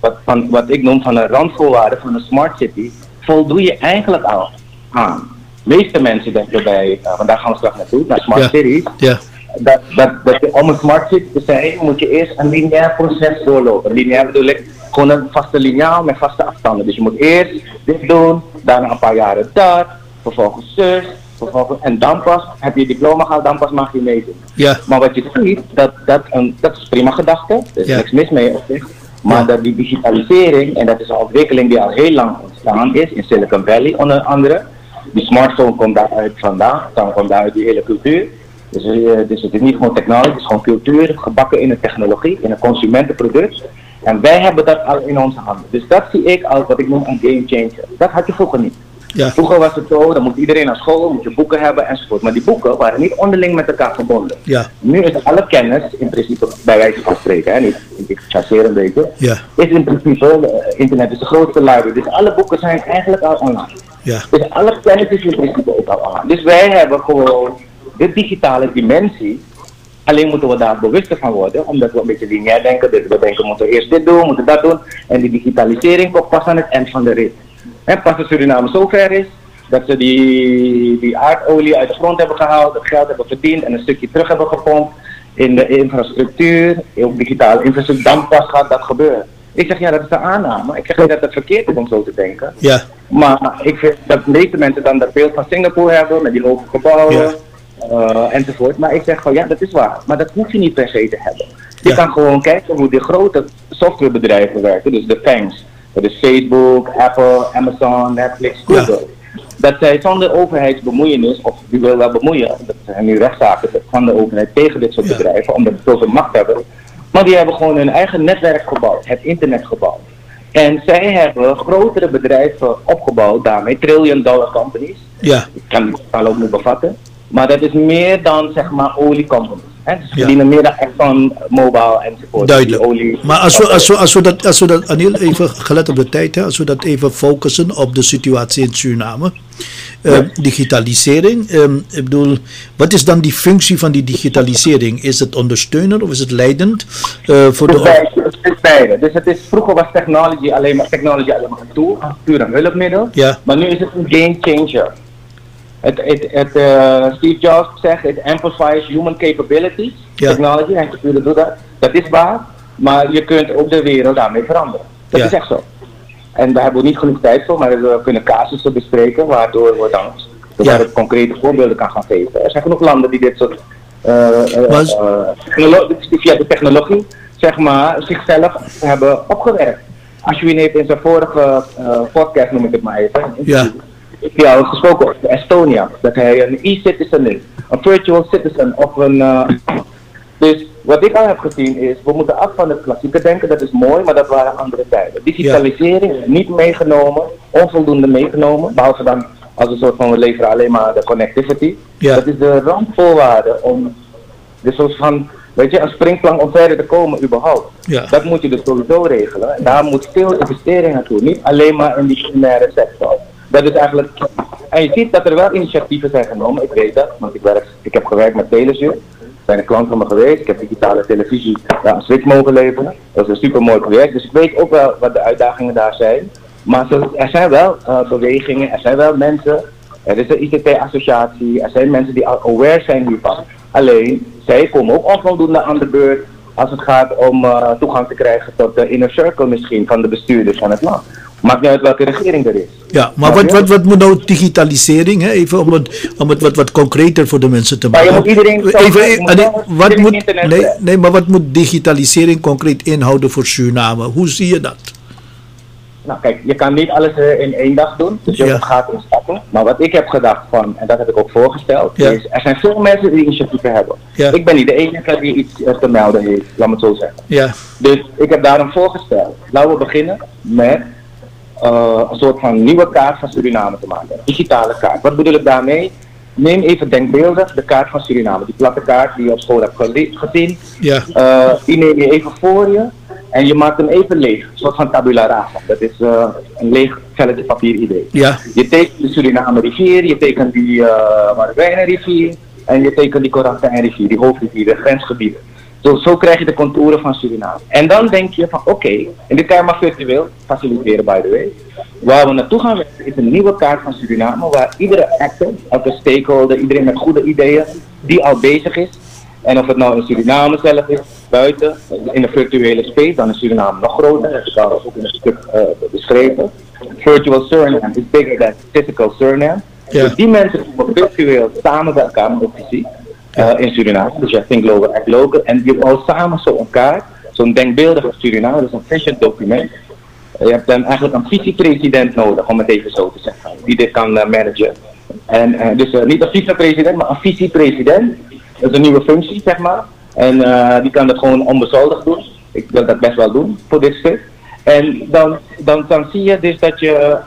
wat, van wat ik noem van een randvoorwaarde van een smart city, voldoe je eigenlijk al aan. De meeste mensen denken bij, uh, want daar gaan we straks naartoe, naar smart Ja. cities, ja, dat, dat, dat je, om smart city te zijn, moet je eerst een lineair proces doorlopen. Lineair bedoel ik gewoon een vaste lineaal met vaste afstanden. Dus je moet eerst dit doen, daarna een paar jaren dat, vervolgens zus, vervolgens, en dan pas heb je je diploma gehaald, dan pas mag je meedoen. ja, Maar wat je ziet, dat, dat, een, dat is prima gedachte, er is Ja. niks mis mee op zich. Maar Ja. dat die digitalisering, en dat is een ontwikkeling die al heel lang ontstaan is, in Silicon Valley onder andere, Die smartphone komt daaruit vandaan, dan komt daaruit die hele cultuur. Dus, eh, dus het is niet gewoon technologie, het is gewoon cultuur, gebakken in een technologie, in een consumentenproduct. En wij hebben dat al in onze handen. Dus dat zie ik als wat ik noem een game changer. Dat had je vroeger niet. Ja. Vroeger was het zo, dan moet iedereen naar school, moet je boeken hebben enzovoort. Maar die boeken waren niet onderling met elkaar verbonden. Ja. Nu is alle kennis, in principe, bij wijze van spreken, hè, niet, ik chasseer een beetje, Ja. is in principe, eh, internet is de grootste library. Dus alle boeken zijn eigenlijk al online. Ja. Dus alle kennis is in principe ook al online. Dus wij hebben gewoon de digitale dimensie. Alleen moeten we daar bewuster van worden, omdat we een beetje lineair denken. Dus we denken, we moeten eerst dit doen, we moeten dat doen. En die digitalisering komt pas aan het eind van de rit. En pas als Suriname zover is, dat ze die, die aardolie uit de grond hebben gehaald, het geld hebben verdiend en een stukje terug hebben gepompt in de infrastructuur, ook digitale infrastructuur, dan pas gaat dat gebeuren. Ik zeg ja, dat is de aanname. Ik zeg niet dat het verkeerd is om zo te denken. Ja. Maar ik vind dat de meeste mensen dan dat beeld van Singapore hebben, met die hoge gebouwen Ja. Eh, enzovoort. Maar ik zeg van ja, dat is waar. Maar dat hoef je niet per se te hebben. Je Ja. kan gewoon kijken hoe de grote softwarebedrijven werken. Dus de FANGs. Dat is Facebook, Apple, Amazon, Netflix, Google. Dat zij zonder overheidsbemoeienis, of die wil wel bemoeien, dat zijn nu rechtszaken van de overheid tegen dit soort Ja. bedrijven, omdat ze zoveel macht hebben. Maar die hebben gewoon hun eigen netwerk gebouwd, het internet gebouwd. En zij hebben grotere bedrijven opgebouwd, daarmee trillion dollar companies. Ja. Ik kan die getallen ook niet bevatten. Maar dat is meer dan zeg maar oliecompanies. Dus ze Ja. verdienen meer dan Exxon, Mobil enzovoort. Duidelijk. Olie- Maar als we, als we, als we dat, als we dat Anil, even gelet op de tijd, hè, als we dat even focussen op de situatie in Suriname. Eh, Ja. Digitalisering, ehm, ik bedoel, wat is dan die functie van die digitalisering? Is het ondersteunend of is het leidend eh, voor de. Het is beide. Dus het is, vroeger was technology alleen maar, technology alleen maar een tool, puur een hulpmiddel. Ja. Maar nu is het een game changer. Het, het, het, eh, Steve Jobs zegt, it amplifies human capabilities. Ja. Technology, en computer doet dat. Dat is waar. Maar je kunt ook de wereld daarmee veranderen. Dat Ja. is echt zo. En daar hebben we niet genoeg tijd voor, maar we kunnen casussen bespreken, waardoor we dan Ja. concrete voorbeelden kan gaan geven. Er zijn genoeg landen die dit soort eh, eh, via de technologie zeg maar, zichzelf hebben opgewerkt. Ashwin heeft in zijn vorige podcast, noem ik het maar even, Ja. Al gesproken over Estonia. Dat hij een e-citizen is, een virtual citizen of een... eh, dus wat ik al heb gezien is, we moeten af van het klassieke denken, dat is mooi, maar dat waren andere tijden. Digitalisering is niet meegenomen, onvoldoende meegenomen, behalve dan als een soort van we leveren alleen maar de connectivity. Ja. Dat is de randvoorwaarde om, dus soort van, weet je, een springplank om verder te komen überhaupt. Ja. Dat moet je dus sowieso regelen. En daar moet veel investering naartoe, niet alleen maar in die primaire sector. Dat is eigenlijk, en je ziet dat er wel initiatieven zijn genomen, ik weet dat, want ik, werk, ik heb gewerkt met Telesur. zijn een klant van me geweest. Ik heb digitale televisie ja, een switch mogen leveren. Dat is een super mooi project. Dus ik weet ook wel wat de uitdagingen daar zijn. Maar er zijn wel eh, bewegingen, er zijn wel mensen. Er is een ICT-associatie, er zijn mensen die aware zijn hiervan. Alleen, zij komen ook onvoldoende aan de beurt als het gaat om eh, toegang te krijgen tot de inner circle misschien van de bestuurders van het land. Maakt niet uit welke regering er is. Ja, maar wat, wat, wat moet nou digitalisering, hè? even om het, om het wat, wat concreter voor de mensen te Maar je maken. moet iedereen- even, moet Annie, wel wat moet, nee, nee, maar wat moet digitalisering concreet inhouden voor Suriname? Hoe zie je dat? Nou kijk, je kan niet alles eh, in één dag doen, dus je Ja. gaat in stappen. Maar wat ik heb gedacht van, en dat heb ik ook voorgesteld, Ja. is er zijn veel mensen die initiatieven hebben. Ja. Ik ben niet de enige die iets eh, te melden heeft, laat me het zo zeggen. Ja, Dus ik heb daarom voorgesteld, laten we beginnen met eh, een soort van nieuwe kaart van Suriname te maken. Een digitale kaart. Wat bedoel ik daarmee? Neem even denkbeeldig de kaart van Suriname, die platte kaart die je op school hebt gezien. ja, Eh, die neem je even voor je en je maakt hem even leeg. Een soort van tabula rasa. Dat is eh, een leeg velletje papier idee. ja, Je tekent de Suriname rivier, je tekent die uh, Marijwijnen rivier en je tekent die Korantijn rivier, die hoofdrivier, de grensgebieden. Zo, zo krijg je de contouren van Suriname. En dan denk je van oké, en dit kan je maar virtueel faciliteren by the way. Waar we naartoe gaan werken is een nieuwe kaart van Suriname waar iedere actor, elke stakeholder, iedereen met goede ideeën die al bezig is. En of het nou in Suriname zelf is, buiten, in de virtuele space, dan is Suriname nog groter. Dat heb ik al ook in een stuk eh, beschreven. Virtual Suriname is bigger than physical Suriname. Ja. Dus die mensen komen virtueel samen bij elkaar met visie eh, in Suriname. Dus think global, act local. En je bouwt samen zo elkaar, zo'n denkbeeldig Suriname, dus een vision document. Je hebt dan eigenlijk een visiepresident nodig, om het even zo te zeggen, die dit kan eh, managen. En eh, dus eh, niet een vicepresident, maar een vicepresident. Dat is een nieuwe functie, zeg maar. En eh, die kan dat gewoon onbezoldigd doen. Ik wil dat best wel doen voor dit stuk. En dan, dan, dan zie je dus dat je,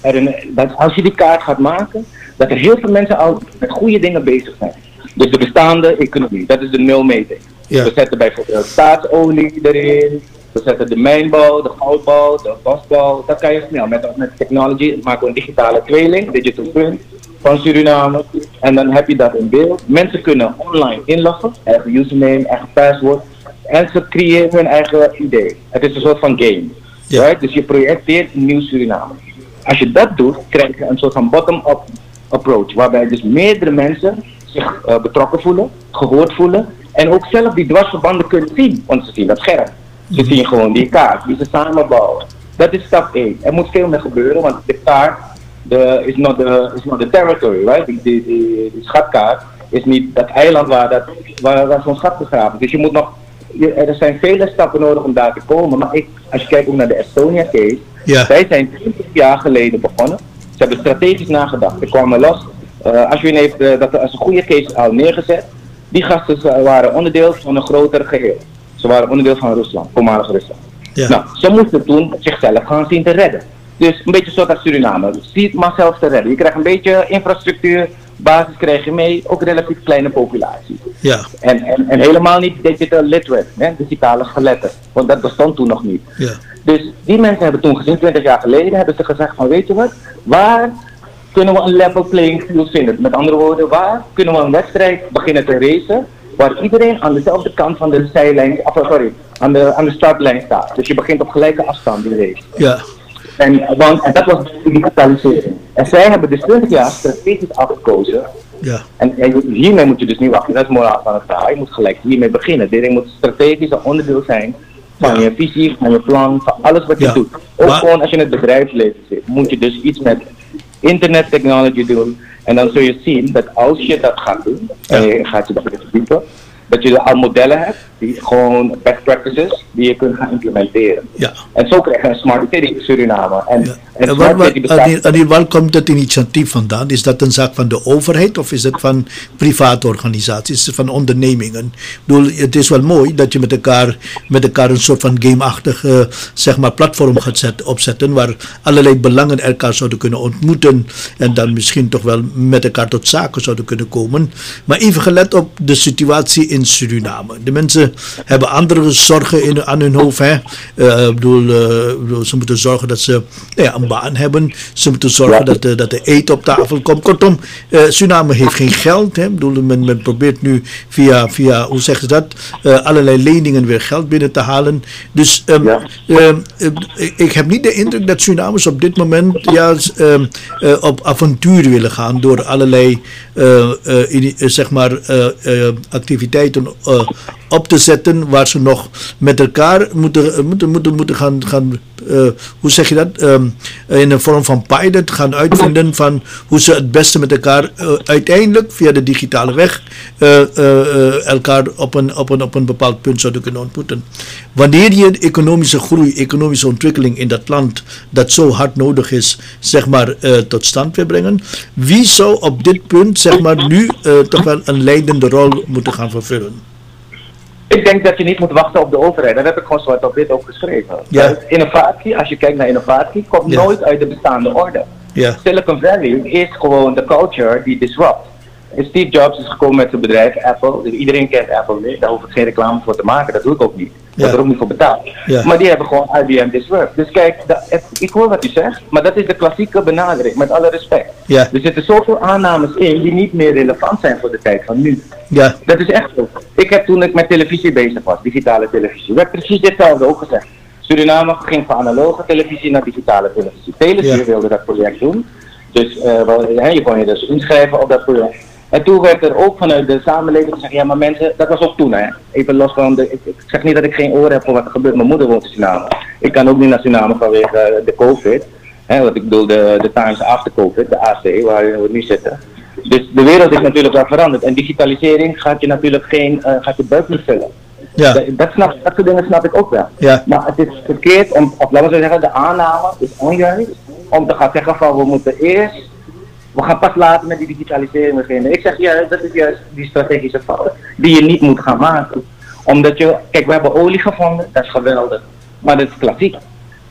er een, dat als je die kaart gaat maken, dat er heel veel mensen al met goede dingen bezig zijn. Dus de bestaande economie, dat is de nulmeting. Ja. We zetten bijvoorbeeld staatsolie erin, we zetten de mijnbouw, de goudbouw, de bosbouw. Dat kan je snel. Met, met technology maken we een digitale tweeling, digital twin, van Suriname. En dan heb je dat in beeld. Mensen kunnen online inloggen, eigen username, eigen password. En ze creëren hun eigen idee. Het is een soort van game. Ja. Right? Dus je projecteert een nieuw Suriname. Als je dat doet, krijg je een soort van bottom-up approach. Waarbij dus meerdere mensen zich eh, betrokken voelen, gehoord voelen. En ook zelf die dwarsverbanden kunnen zien. Want ze zien dat scherm. Ze zien gewoon die kaart, die ze samenbouwen. Dat is stap 1. Er moet veel meer gebeuren, want de kaart de, is, not the, is not the territory, right? Die, die, die, die schatkaart is niet dat eiland waar, dat, waar, waar zo'n schat begraven is. Dus je moet nog, je- er zijn vele stappen nodig om daar te komen. Maar ik, als je kijkt ook naar de Estonia case, Ja. zij zijn 20 jaar geleden begonnen. Ze hebben strategisch nagedacht. Er kwamen los. Eh Ashwin heeft eh, dat als een goede case al neergezet. Die gasten waren onderdeel van een groter geheel. Ze waren onderdeel van Rusland, voormalig Rusland. Ja. Nou, ze moesten toen zichzelf gaan zien te redden. Dus een beetje zoals uit Suriname. Zie het maar zelf te redden. Je krijgt een beetje infrastructuur, basis krijg je mee, ook relatief kleine populatie. Ja. En, en, en helemaal niet digital literate, hè, digitale geletterd. Want dat bestond toen nog niet. Ja. Dus die mensen hebben toen gezien, 20 jaar geleden, hebben ze gezegd van weet je wat, waar kunnen we een level playing field vinden? Met andere woorden, waar kunnen we een wedstrijd beginnen te racen, waar iedereen aan dezelfde kant van de zijlijn, of sorry, aan de, aan de startlijn staat. Dus je begint op gelijke afstand die race. Ja. En, want, en dat was de digitalisering. En zij hebben dus 20 jaar strategisch afgekozen Ja. en, en hiermee moet je dus niet wachten. Dat is moraal van het verhaal. Je moet gelijk hiermee beginnen. Dit moet strategisch een onderdeel zijn van Ja. je visie, van je plan, van alles wat je Ja. doet. Ook Maar- gewoon als je in het bedrijfsleven zit, moet je dus iets met internet technology doen. En dan zul je zien dat als je dat gaat doen, en je gaat je daarin verdiepen, dat je al modellen hebt, die gewoon best practices, die je kunt gaan implementeren. Ja. En zo krijg je een smart city Suriname. En, Ja. en En smart waar, waar, city bestaat- Anil, Anil, waar komt dat initiatief vandaan? Is dat een zaak van de overheid of is het van private organisaties, is het van ondernemingen? Ik bedoel, het is wel mooi dat je met elkaar, met elkaar een soort van gameachtig eh, zeg maar, platform gaat zet, opzetten waar allerlei belangen elkaar zouden kunnen ontmoeten en dan misschien toch wel met elkaar tot zaken zouden kunnen komen. Maar even gelet op de situatie in Suriname. De mensen hebben andere zorgen in, aan hun hoofd. Hè? Eh, bedoel, eh, bedoel, ze moeten zorgen dat ze nou ja, een baan hebben. Ze moeten zorgen dat, de, dat er eten op tafel komt. Kortom, Suriname heeft geen geld. Hè? Bedoel, men, men probeert nu via, via hoe zeggen ze dat, allerlei leningen weer geld binnen te halen. Dus ehm, ehm, eh, ik- heb niet de indruk dat Surinamers op dit moment ja, ehm, op avontuur willen gaan door allerlei eh, zeg maar, activiteiten op te zetten waar ze nog met elkaar moeten, eh, moeten, moeten, moeten gaan, gaan eh, hoe zeg je dat, Ehm, in een vorm van pilot gaan uitvinden van hoe ze het beste met elkaar eh, uiteindelijk via de digitale weg elkaar op een, op, een, op een bepaald punt zouden kunnen ontmoeten. Wanneer je economische groei, economische ontwikkeling in dat land dat zo hard nodig is, zeg maar, tot stand wil brengen, wie zou op dit punt, zeg maar, nu toch wel een leidende rol moeten gaan vervullen? Ik denk dat je niet moet wachten op de overheid. Dat heb ik gewoon zwart op wit ook geschreven. Ja. Innovatie, als je kijkt naar innovatie, komt Ja. nooit uit de bestaande orde. Ja, Silicon Valley is gewoon de culture die disrupt. Steve Jobs is gekomen met zijn bedrijf Apple. Dus iedereen kent Apple. Daar hoef ik geen reclame voor te maken. Dat doe ik ook niet. Ja. er ook niet voor betaald. Ja. Maar die hebben gewoon IBM disrupt. Dus kijk, dat- het- ik hoor wat u zegt. Maar dat is de klassieke benadering. Met alle respect. Ja. Er zitten zoveel aannames in die niet meer relevant zijn voor de tijd van nu. ja, Dat is echt zo. Ik heb toen ik met televisie bezig was, digitale televisie, werd precies ditzelfde ook gezegd. Suriname ging van analoge televisie naar digitale televisie. Televisier Ja. wilde dat project doen. Dus eh, wel, je kon je dus inschrijven op dat project. En toen werd er ook vanuit de samenleving gezegd, ja maar mensen, dat was ook toen hè. Even los van, de, ik, ik zeg niet dat ik geen oren heb voor wat er gebeurt. Mijn moeder woont in Suriname. Ik kan ook niet naar Suriname vanwege de COVID. Hè, wat ik bedoel, de, de times after COVID, de AC, waar we nu zitten. Dus de wereld is natuurlijk wel veranderd. En digitalisering gaat je natuurlijk geen, eh, gaat je buik niet vullen. ja, Dat, dat, snap, dat soort dingen snap ik ook wel. Ja. Maar het is verkeerd om, of laten we zeggen, de aanname is onjuist om te gaan zeggen van we moeten eerst We gaan pas later met die digitalisering beginnen. Ik zeg, ja, dat is juist die strategische fout die je niet moet gaan maken. Omdat je, kijk, we hebben olie gevonden, dat is geweldig. Maar dat is klassiek.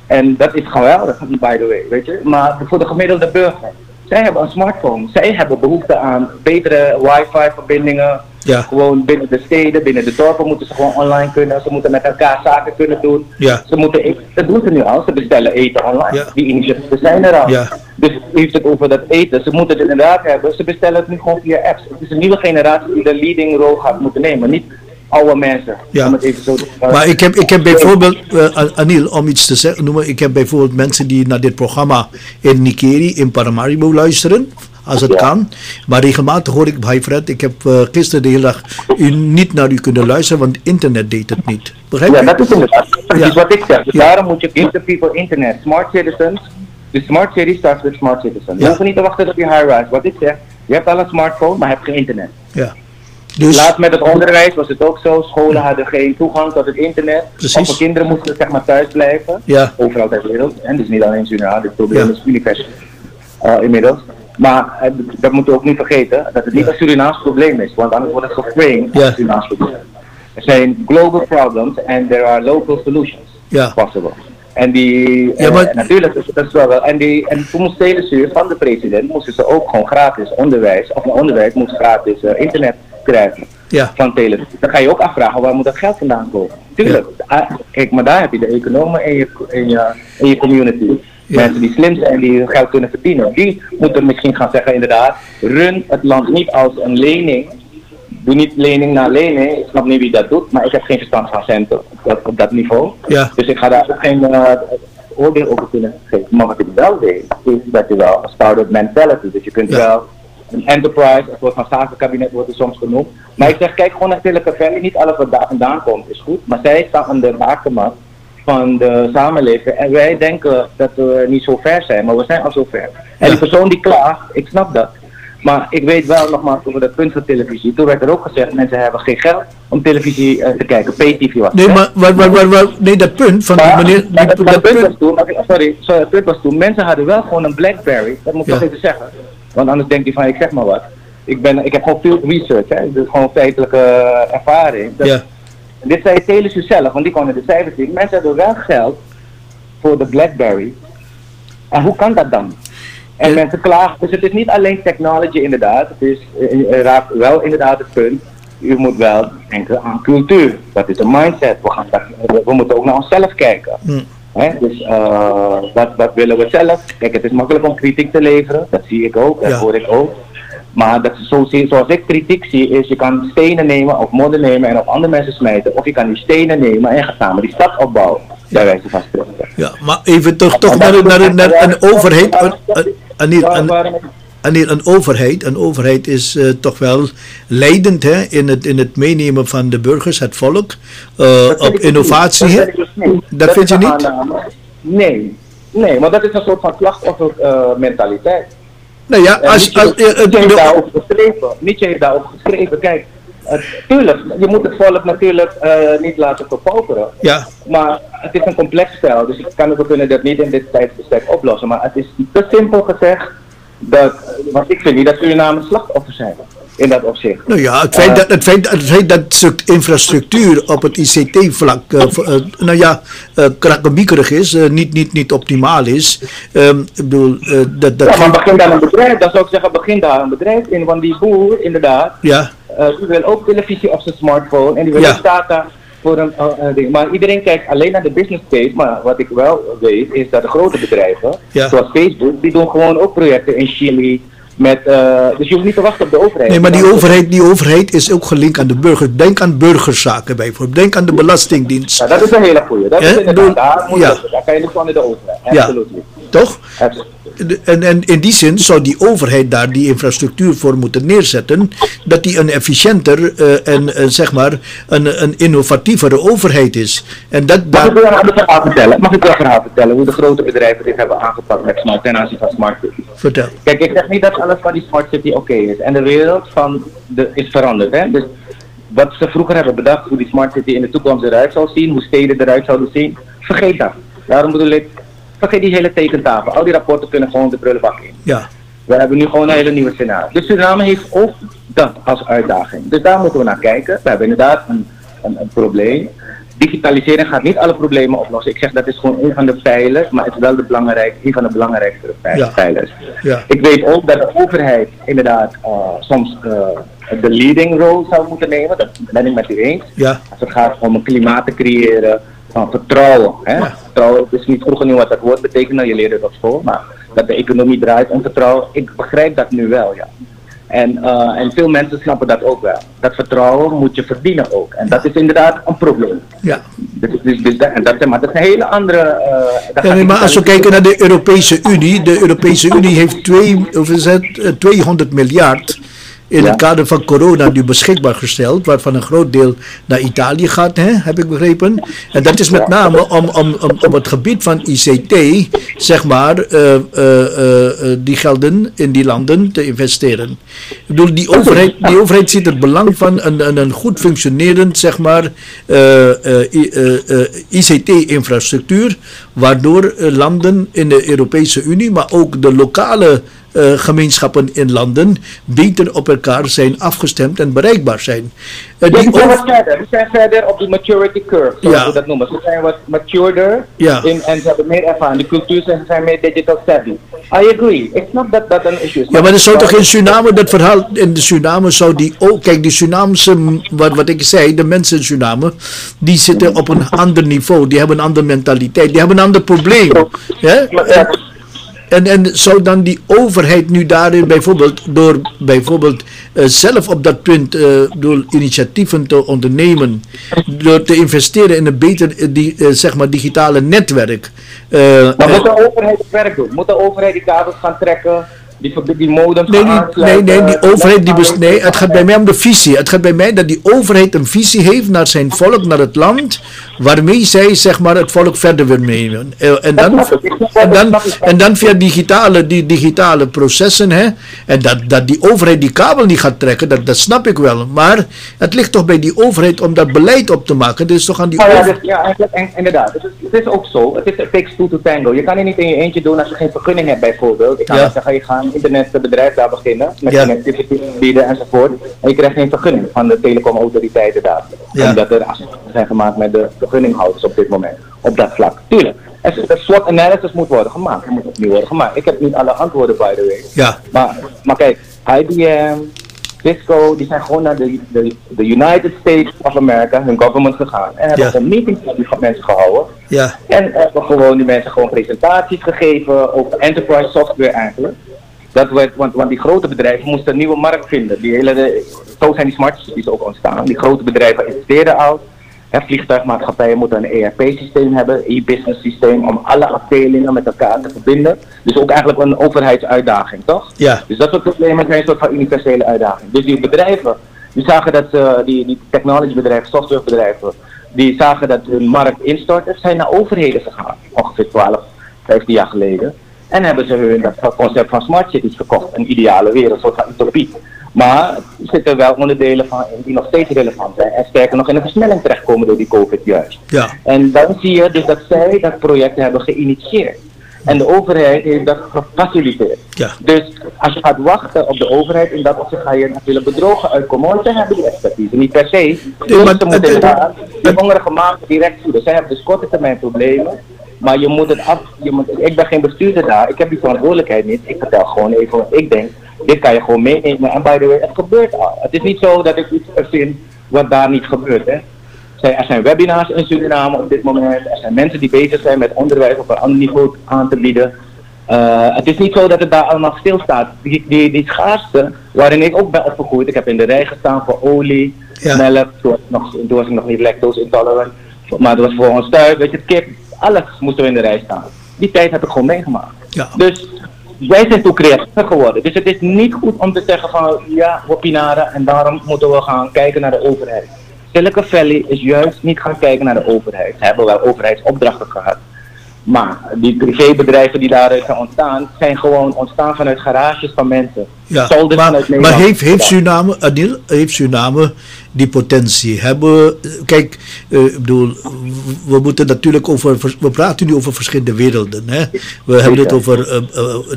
En dat is geweldig, by the way, weet je. Maar voor de gemiddelde burger, zij hebben een smartphone. Zij hebben behoefte aan betere wifi-verbindingen. Ja. Gewoon binnen de steden, binnen de dorpen moeten ze gewoon online kunnen. Ze moeten met elkaar zaken kunnen doen. Ja. Ze moeten, eten- dat doen ze nu al. Ze bestellen eten online. Ja. Die initiatieven zijn er al. Ja. Dus heeft het over dat eten. Ze moeten het inderdaad hebben. Ze bestellen het nu gewoon via apps. Het is een nieuwe generatie die de leading rol gaat moeten nemen. Niet oude mensen. Ja. Om het even zo te Maar ik heb, ik heb bijvoorbeeld, eh, An- Anil, om iets te zeggen, noemen, ik heb bijvoorbeeld mensen die naar dit programma in Nikeri, in Paramaribo luisteren, als het Ja. kan. Maar regelmatig hoor ik bij Fred, ik heb eh, gisteren de hele dag u niet naar u kunnen luisteren, want internet deed het niet. Begrijp Ja, je? dat is inderdaad precies Ja. wat ik zeg. Dus Ja. daarom moet je give the people internet. Smart citizens. De smart city starts with smart citizens. Ja. Je hoeft niet te wachten op je high-rise. Wat ik zeg, je hebt al een smartphone, maar je hebt geen internet. Ja. Dus, Laat met het onderwijs was het ook zo. Scholen hadden geen toegang tot het internet. Precies. Of de kinderen moesten zeg maar thuis blijven. Ja. Overal ter wereld. En dus niet alleen in Suriname. Dit probleem Ja. is universeel. eh, inmiddels. Maar eh, dat moeten we ook niet vergeten. Dat het niet een Surinaams probleem is. Want anders wordt het geframed als een Surinaams probleem. Er zijn global problems and there are local solutions Ja. possible. En die, Ja, maar- eh, natuurlijk, is dat is wel wel. En, die, en toen moest telestuur van de president, moesten ze ook gewoon gratis onderwijs, of een onderwijs moest gratis internet krijgen Ja. van televisie. Dan ga je ook afvragen waar moet dat geld vandaan komen. Tuurlijk, ah, kijk, maar daar heb je de economen in je, in je, in je community. Ja. Mensen die slim zijn, die geld kunnen verdienen. Die moeten misschien gaan zeggen inderdaad, run het land niet als een lening. Doe niet lening na lening. Ik snap niet wie dat doet, maar ik heb geen verstand van centen op dat, op dat niveau. Ja. Dus ik ga daar ook geen eh, oordeel over kunnen geven. Maar wat ik wel weet, is dat je wel een startup mentality. Dus je kunt Ja. wel een enterprise, een soort van zakenkabinet wordt er soms genoemd. Maar ik zeg, kijk gewoon naar Silicon Valley. Niet alles wat daar vandaan komt is goed. Maar zij staan aan de bakermat van de samenleving. En wij denken dat we niet zo ver zijn, maar we zijn al zo ver. En die persoon die klaagt, ik snap dat. Maar ik weet wel nogmaals over dat punt van televisie. Toen werd er ook gezegd, mensen hebben geen geld om televisie eh, te kijken. Pay-TV was Nee, hè? maar waar, waar, waar, waar- nee, dat punt van die Maar, meneer, die- dat punt punt, was toen, sorry, sorry, het punt was toen, mensen hadden wel gewoon een Blackberry, dat moet ik Ja. nog even zeggen. Want anders denkt hij van, ik zeg maar wat. Ik, ben, ik heb gewoon veel research, hè, dus gewoon feitelijke eh, ervaring. Dat- ja, en dit zei Telesus zelf, want die konden de cijfers zien. Mensen hebben wel geld voor de Blackberry. En hoe kan dat dan? En Ja. mensen klagen. Dus het is niet alleen technology inderdaad. Het is eh, eh, raakt wel inderdaad het punt. U moet wel denken aan cultuur. Dat is een mindset. We, gaan dat, we moeten ook naar onszelf kijken. Hm. Hè? Dus eh, wat, wat willen we zelf? Kijk, het is makkelijk om kritiek te leveren. Dat zie ik ook, dat Ja. hoor ik ook. Maar dat, zo, zoals ik kritiek zie, is je kan stenen nemen of modder nemen en op andere mensen smijten. Of je kan die stenen nemen en gaan samen die stad opbouwen. Bij wijze van spreken. ja, maar even toch, toch naar, een- naar, naar een overheid, een, een, Anil, een overheid, een overheid is eh, toch wel leidend hè, in, het, in het meenemen van de burgers, het volk, eh, op innovatie. niet. hè? Dat, vind ik dus niet. Dat vind je niet? aanname. Nee. Nee, maar dat is een soort van slachtoffermentaliteit. Nou ja, En als, Nietzsche als, eh, eh, Nietzsche heeft daarover geschreven. Nietzsche heeft daarover geschreven. Kijk, eh, tuurlijk, je moet het volk natuurlijk eh, niet laten verpauperen. ja, Maar het is een complex spel, dus ik kan ook kunnen dat niet in dit tijdsbestek oplossen. Maar het is te simpel gezegd dat, want ik vind niet dat Suriname slachtoffers zijn in dat opzicht. Nou ja, het feit, Eh, dat, het feit, het feit dat infrastructuur op het ICT-vlak, eh, eh, nou ja, eh krakkemiekerig is, niet, niet, niet optimaal is. Ehm, ik bedoel, dat, dat Ja, maar begin daar een bedrijf, dan zou ik zeggen, begin daar een bedrijf in, want die boer, inderdaad, ja, die wil ook televisie op zijn smartphone en die wil Ja. data voor een eh, eh, ding. Maar iedereen kijkt alleen naar de business case, maar wat ik wel weet is dat de grote bedrijven, Ja. zoals Facebook, die doen gewoon ook projecten in Chili. Met, eh, dus je hoeft niet te wachten op de overheid. nee, maar die overheid, die overheid is ook gelinkt aan de burgers. Denk aan burgerzaken bijvoorbeeld, denk aan de belastingdienst, Ja, dat is een hele goeie. Dat is inderdaad, daar, moet ja. daar kan je niet onder de overheid. Ja. Absoluut. toch? Absoluut. En, en in die zin zou die overheid daar die infrastructuur voor moeten neerzetten, dat die een efficiënter eh, en eh, zeg maar een, een innovatievere overheid is. En dat, Mag ik wel een verhaal vertellen? Mag ik wel een verhaal vertellen hoe de grote bedrijven dit hebben aangepakt met smart ten aanzien van smart city? vertel. Kijk, ik zeg niet dat alles van die smart city oké is. En de wereld van de, is veranderd. Hè? Dus wat ze vroeger hebben bedacht, hoe die smart city in de toekomst eruit zou zien, hoe steden eruit zouden zien, vergeet dat. Daarom bedoel ik, vergeet die hele tekentafel. Al die rapporten kunnen gewoon de prullenbak in. Ja, We hebben nu gewoon een hele nieuwe scenario. Dus Suriname heeft ook dat als uitdaging. Dus daar moeten we naar kijken. We hebben inderdaad een, een, een probleem. Digitalisering gaat niet alle problemen oplossen. Ik zeg dat is gewoon een van de pijlers, maar het is wel de belangrijk, een van de belangrijkste Ja. pijlers. Ja. Ik weet ook dat de overheid inderdaad eh, soms eh, de leading role zou moeten nemen. Dat ben ik met u eens. Ja. Als het gaat om een klimaat te creëren van vertrouwen. Hè? Ja. Vertrouwen is niet vroeger niet wat dat woord betekende, je leerde het op school. Maar dat de economie draait om vertrouwen, ik begrijp dat nu wel, ja. En, eh, en veel mensen snappen dat ook wel. Dat vertrouwen moet je verdienen ook. En dat is inderdaad een probleem. Ja. Dus, dus, dus dat, en dat, maar dat is een hele andere... eh, dat Ja, nee, maar als we kijken naar de Europese Unie, de Europese Unie heeft twee, of is het, eh, 200 miljard in Ja. het kader van corona nu beschikbaar gesteld, waarvan een groot deel naar Italië gaat, hè, heb ik begrepen. En dat is met name om, om, om, om het gebied van ICT, zeg maar, eh, eh, eh, die gelden in die landen te investeren. Ik bedoel, die overheid, die overheid ziet het belang van een, een, een goed functionerend, zeg maar, ICT-infrastructuur, waardoor landen in de Europese Unie, maar ook de lokale eh, gemeenschappen in landen beter op elkaar zijn afgestemd en bereikbaar zijn. Eh, Ja, die we zijn wat verder. We zijn verder op die maturity curve, zoals Ja. we dat noemen. Ze zijn wat matureder Ja. in, en ze hebben meer ervaring. De cultuur zijn, zijn meer digital savvy. I agree. Ik snap dat dat een issue is. Ja, maar er zou toch in Suriname, dat verhaal in de Suriname zou die ook, kijk, die Surinamese, m, wat, wat ik zei, de mensen in Suriname, die zitten op een ander niveau, die hebben een andere mentaliteit, die hebben een ander probleem. Ja? En, en, zou dan die overheid nu daarin bijvoorbeeld, door bijvoorbeeld eh, zelf op dat punt, eh, door initiatieven te ondernemen, door te investeren in een beter, eh, die, zeg maar, digitale netwerk. Maar moet de overheid het werk doen? Moet de overheid die kabels gaan trekken? Die, modems Nee, die, nee, nee, die overheid die nee, het gaat bij mij om de visie. Het gaat bij mij dat die overheid een visie heeft naar zijn volk, naar het land, waarmee zij zeg maar het volk verder wil nemen. Eh, En dan, en dan, en dan via digitale, die digitale processen, hè, en dat, dat die overheid die kabel niet gaat trekken, dat, dat snap ik wel. Maar het ligt toch bij die overheid om dat beleid op te maken. Dus toch aan die Oh ja, overheid. dus, ja en, inderdaad. Het is, het is ook zo. Het is it takes two to tango. Je kan het niet in je eentje doen als je geen vergunning hebt bijvoorbeeld. Ik kan Ja. zeggen, je gaat een internetbedrijf daar beginnen met Ja. connectivity bieden enzovoort. En je krijgt geen vergunning van de telecomautoriteiten daar. Ja. Omdat er afspraken zijn gemaakt met de vergunninghouders op dit moment. Op dat vlak. Tuurlijk. Er Een SWOT analysis moet worden gemaakt. Er moet opnieuw worden gemaakt. Ik heb niet alle antwoorden by the way. Ja, Maar, maar kijk, IBM, Cisco, die zijn gewoon naar de, de, de United States of America, hun government gegaan. En hebben Ja. gewoon meetings met die mensen gehouden. ja, En hebben gewoon die mensen gewoon presentaties gegeven over enterprise software eigenlijk. Dat werd, want, want die grote bedrijven moesten een nieuwe markt vinden. Die hele, zo zijn die smart cities ook ontstaan. Die grote bedrijven investeerden al. Vliegtuigmaatschappijen moeten een ERP-systeem hebben, e-business systeem, om alle afdelingen met elkaar te verbinden. Dus ook eigenlijk een overheidsuitdaging, toch? ja, Dus dat soort problemen zijn een soort van universele uitdaging. Dus die bedrijven, die zagen dat ze, die, die technologybedrijven, softwarebedrijven, die zagen dat hun markt instortte, zijn naar overheden gegaan. Ongeveer 12, 15 jaar geleden. En hebben ze hun dat concept van smart cities gekocht. Een ideale wereld, een soort van utopie. Maar er zitten wel onderdelen van in die nog steeds relevant zijn. En sterker nog in een versnelling terechtkomen door die COVID juist. ja, En dan zie je dus dat zij dat project hebben geïnitieerd. En de overheid heeft dat gefaciliteerd. ja. Dus als je gaat wachten op de overheid, in dat opzicht ga je natuurlijk bedrogen uitkomen. Want zij hebben die expertise, niet per se. Maar ze moeten inderdaad de hongerige maanden direct voeden. Zij hebben dus korte termijn problemen. Maar je moet het af, je moet, ik ben geen bestuurder daar, ik heb die verantwoordelijkheid niet. Ik vertel gewoon even wat ik denk. Dit kan je gewoon meenemen. En by the way, het gebeurt al. Het is niet zo dat ik iets verzin wat daar niet gebeurt. Hè. Er zijn webinars in Suriname op dit moment. Er zijn mensen die bezig zijn met onderwijs op een ander niveau aan te bieden. Eh, het is niet zo dat het daar allemaal stilstaat. Die, die, die schaarste, waarin ik ook ben opgegroeid. Ik heb in de rij gestaan voor olie, Ja. melk. Toen was, ik nog, toen was ik nog niet lactose intolerant. Maar dat was voor ons thuis, weet je, kip. Alles moesten we in de rij staan. Die tijd heb ik gewoon meegemaakt. Ja. Dus wij zijn toen creatiever geworden. Dus het is niet goed om te zeggen van ja, we pinaren en daarom moeten we gaan kijken naar de overheid. Silicon Valley is juist niet gaan kijken naar de overheid. Ze hebben wel overheidsopdrachten gehad. Maar die privébedrijven die daaruit zijn ontstaan, zijn gewoon ontstaan vanuit garages van mensen. Ja, maar, maar heeft, heeft Ja. Suriname, Adil, heeft Suriname die potentie? Hebben, kijk, eh, ik bedoel, we moeten natuurlijk over, we praten nu over verschillende werelden. Hè? We hebben het over eh,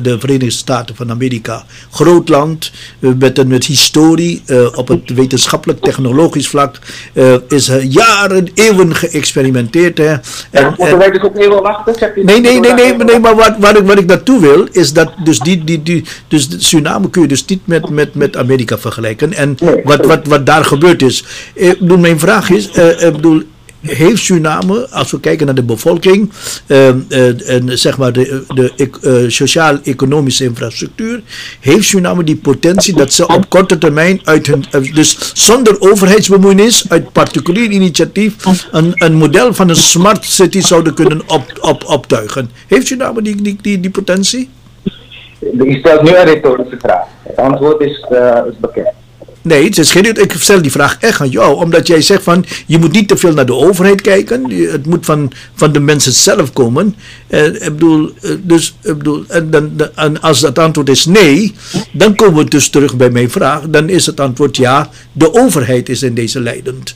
de Verenigde Staten van Amerika. Groot land, met, een, met historie op het wetenschappelijk-technologisch vlak. eh, is er jaren, eeuwen geëxperimenteerd. Hè? Ja, En- moeten wij dus ook even wachten? Nee, nee, nee, nee, nee maar wat, wat, ik, wat ik naartoe wil, is dat dus die, die, die dus de kun je dus niet met, met, met Amerika vergelijken. En wat, wat, wat daar gebeurd is. Eh, Ik bedoel, mijn vraag is, eh, ik bedoel, heeft Suriname, als we kijken naar de bevolking, eh, eh, en zeg maar de, de eh, sociaal-economische infrastructuur, heeft Suriname die potentie dat ze op korte termijn uit hun, eh, dus zonder overheidsbemoeienis, uit particulier initiatief, een, een model van een smart city zouden kunnen op, op, optuigen. Heeft Suriname die, die, die, die potentie? Je stelt nu een retorische vraag. Het antwoord is, is bekend. Nee, het is geen, ik stel die vraag echt aan jou, omdat jij zegt van je moet niet te veel naar de overheid kijken, het moet van, van de mensen zelf komen. Eh, ik bedoel, eh, dus, ik bedoel, en, dan- en als het antwoord is nee, dan komen we dus terug bij mijn vraag. Dan is het antwoord ja, de overheid is in deze leidend.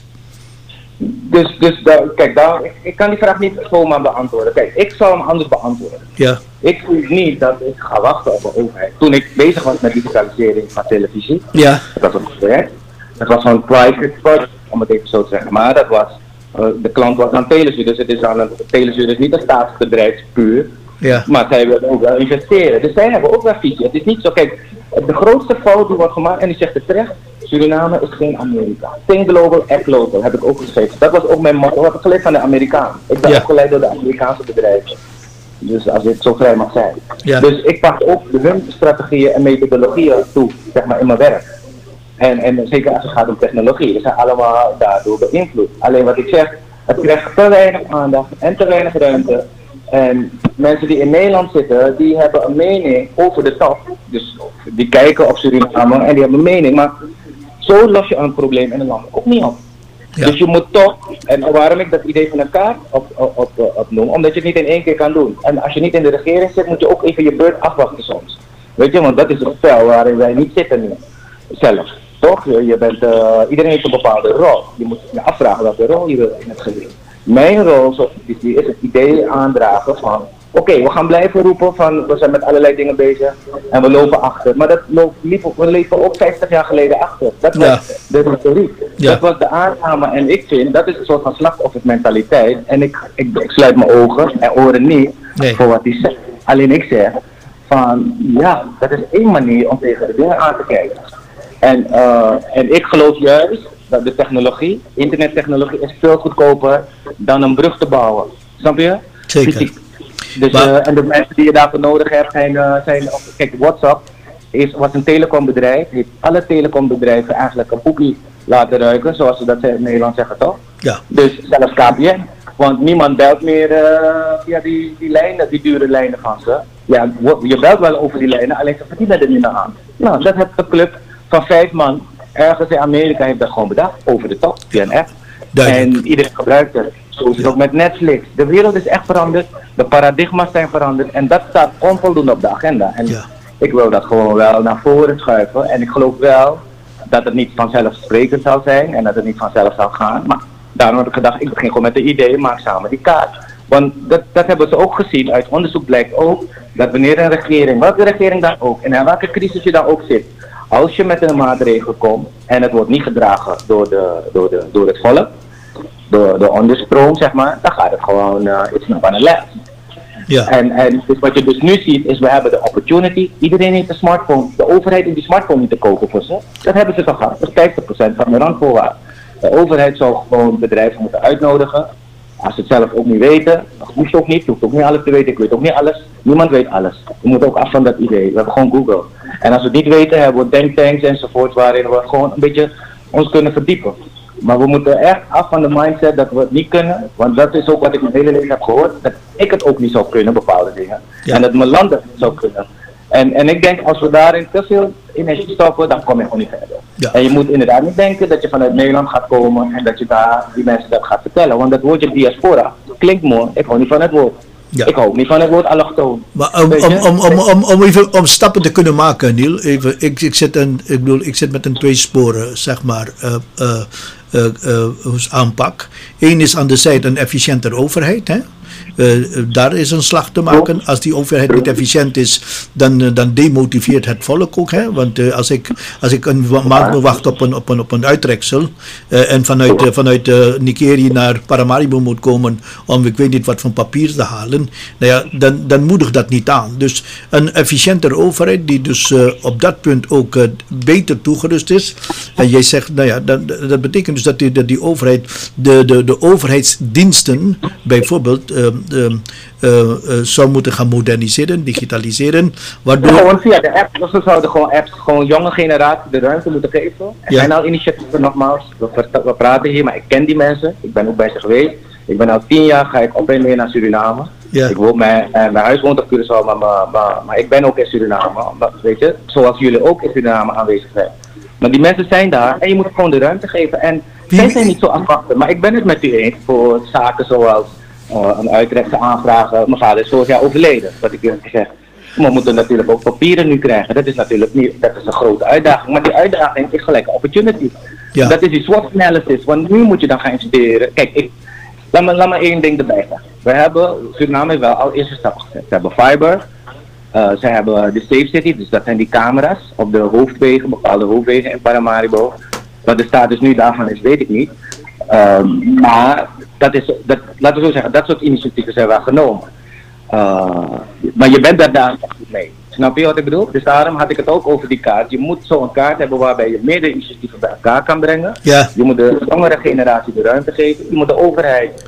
Dus, dus daar- kijk, daar, ik, ik kan die vraag niet zomaar beantwoorden. Kijk, ik zal hem anders beantwoorden. Ja, Ik voel niet dat ik ga wachten op een overheid. Toen ik bezig was met digitalisering van televisie, ja, dat was een project. Dat was een private project, om het even zo te zeggen. Maar dat was, eh, de klant was aan Telezuur, dus het is aan een, Telezuur is niet een staatsbedrijf puur. ja, Maar zij willen ook wel investeren. Dus zij hebben ook wel visie. Het is niet zo, kijk, de grootste fout die wordt gemaakt, en die zegt het terecht, Suriname is geen Amerika. Think global, act local, heb ik ook geschreven. Dat was ook mijn motto, heb ik geleerd van de Amerikanen. Ik ben Ja. opgeleid door de Amerikaanse bedrijven. Dus als ik zo vrij mag zijn. Ja. Dus ik pak ook de hun strategieën en methodologieën toe, zeg maar, in mijn werk. En, en zeker als het gaat om technologie, die zijn allemaal daardoor beïnvloed. Alleen wat ik zeg, het krijgt te weinig aandacht en te weinig ruimte. En mensen die in Nederland zitten, die hebben een mening over de top. Dus die kijken op Suriname en die hebben een mening. Maar zo los je een probleem in een land ook niet op. Ja. Dus je moet toch, en waarom ik dat idee van elkaar op, op, op, opnoem, omdat je het niet in één keer kan doen. En als je niet in de regering zit, moet je ook even je beurt afwachten soms. Weet je, want dat is het spel waarin wij niet zitten nu. Zelf. Toch? Je, je bent, eh, iedereen heeft een bepaalde rol. Je moet je afvragen welke rol je wil in het geheel. Mijn rol is het idee aandragen van Oké, we gaan blijven roepen van we zijn met allerlei dingen bezig en we lopen achter. Maar dat loopt, liepen, we leven ook 50 jaar geleden achter. Dat was Ja. de retoriek. Ja. Dat was de aanname. En ik vind, dat is een soort van slachtoffermentaliteit. En ik, ik, ik sluit mijn ogen en oren niet Nee. voor wat hij zegt. Alleen ik zeg van ja, dat is één manier om tegen de dingen aan te kijken. En, eh, en ik geloof juist dat de technologie, internettechnologie, is veel goedkoper dan een brug te bouwen. Snap je? Zeker. Fysiek. Dus, Maar- eh, en de mensen die je daarvoor nodig hebt zijn, eh, zijn kijk, WhatsApp is, was een telecombedrijf, heeft alle telecombedrijven eigenlijk een poepie laten ruiken, zoals ze dat in Nederland zeggen toch? ja, Dus zelfs KPN. Want niemand belt meer eh, via die, die lijnen, die dure lijnen van ze. Ja, je belt wel over die lijnen, alleen ze verdienen er niet meer aan. Nou, dat heeft een club van vijf man ergens in Amerika heeft dat gewoon bedacht, over de top. Duidelijk. En iedereen gebruikt het. Zo is het ook met Netflix. De wereld is echt veranderd, de paradigma's zijn veranderd en dat staat onvoldoende op de agenda. En Ja. ik wil dat gewoon wel naar voren schuiven en ik geloof wel dat het niet vanzelfsprekend zal zijn en dat het niet vanzelf zal gaan. Maar daarom heb ik gedacht, ik begin gewoon met de idee, maak samen die kaart. Want dat, dat hebben ze ook gezien, uit onderzoek blijkt ook, dat wanneer een regering, welke regering dan ook, en in welke crisis je dan ook zit, als je met een maatregel komt en het wordt niet gedragen door, de, door, de, door het volk, door de onderstroom zeg maar, dan gaat het gewoon, uh, it's not gonna last. ja, En, en dus wat je dus nu ziet is, we hebben de opportunity. Iedereen heeft een smartphone. De overheid hoeft die smartphone niet te kopen voor ze. Dat hebben ze toch gehad. Dat is 50% van de randvoorwaarden. De overheid zou gewoon bedrijven moeten uitnodigen. Als ze het zelf ook niet weten, dat hoeft ook niet. Je hoeft ook niet alles te weten. Ik weet ook niet alles. Niemand weet alles. We moeten ook af van dat idee. We hebben gewoon Google. En als we het niet weten, hebben we denktanks enzovoort waarin we gewoon een beetje ons kunnen verdiepen. Maar we moeten echt af van de mindset dat we het niet kunnen. Want dat is ook wat ik mijn hele leven heb gehoord. Dat ik het ook niet zou kunnen, bepaalde dingen. Ja. En dat mijn land het niet zou kunnen. En, en ik denk, als we daarin te veel energie stoppen, dan kom je gewoon niet verder. Ja. En je moet inderdaad niet denken dat je vanuit Nederland gaat komen en dat je daar die mensen dat gaat vertellen. Want dat woordje diaspora klinkt mooi, ik hou niet van het woord. Ja. Ik hou ook niet van het woord allochtoon. Maar om, om, om, om, om, om even om stappen te kunnen maken, Niel, even, ik, ik, zit een, ik, bedoel, ik zit met een twee sporen, zeg maar, eh, eh, eh, eh, aanpak. Eén is aan de zijde een efficiënter overheid. Hè? Eh, eh, daar is een slag te maken. Als die overheid niet efficiënt is, dan, eh, dan demotiveert het volk ook. Hè? Want als, ik, als ik een maand moet wachten op een, op een, op een uittreksel en vanuit, vanuit Nigeria naar Paramaribo moet komen om ik weet niet wat van papier te halen, nou ja, dan, dan moedigt dat niet aan. Dus een efficiënter overheid die dus op dat punt ook beter toegerust is. En jij zegt, nou ja, dat, dat betekent dus dat die, dat die overheid, de, de, de overheidsdiensten bijvoorbeeld, zou moeten gaan moderniseren, digitaliseren, waardoor... Gewoon via de app. Dus we zouden gewoon apps, gewoon jonge generatie de ruimte moeten geven. Er Ja. zijn al initiatieven nogmaals. We, praten hier, maar ik ken die mensen. Ik ben ook bij ze geweest. Ik ben al tien jaar, ga ik op en neer naar Suriname. Ja. Ik woon, mijn, eh, mijn huis woont op Curaçao, maar, maar, maar, maar ik ben ook in Suriname. Weet je, zoals jullie ook in Suriname aanwezig zijn. Maar die mensen zijn daar en je moet gewoon de ruimte geven. En zij zijn niet zo afwachten. Maar ik ben het met u eens voor zaken zoals eh, een uitrechtse aanvragen. Mijn vader is vorig jaar overleden, wat ik eerlijk gezegd. Maar we moeten natuurlijk ook papieren nu krijgen. Dat is natuurlijk niet, dat is een grote uitdaging. Maar die uitdaging is gelijk een opportunity. Ja. Dat is die SWOT analysis. Want nu moet je dan gaan investeren. Kijk, ik, laat, me, laat me één ding erbij zeggen. We hebben, Suriname wel al eerste stappen gezet. Ze hebben fiber. eh, ze hebben de Safe City, dus dat zijn die camera's op de hoofdwegen, bepaalde hoofdwegen in Paramaribo. Wat de status nu daarvan is, weet ik niet. Ehm, maar dat is, dat, laten we zo zeggen, dat soort initiatieven zijn wel genomen. Uh, maar je bent daar daar niet mee. Snap je wat ik bedoel? Dus daarom had ik het ook over die kaart. Je moet zo'n kaart hebben waarbij je meerdere initiatieven bij elkaar kan brengen. Ja. Je moet de jongere generatie de ruimte geven. Je moet de overheid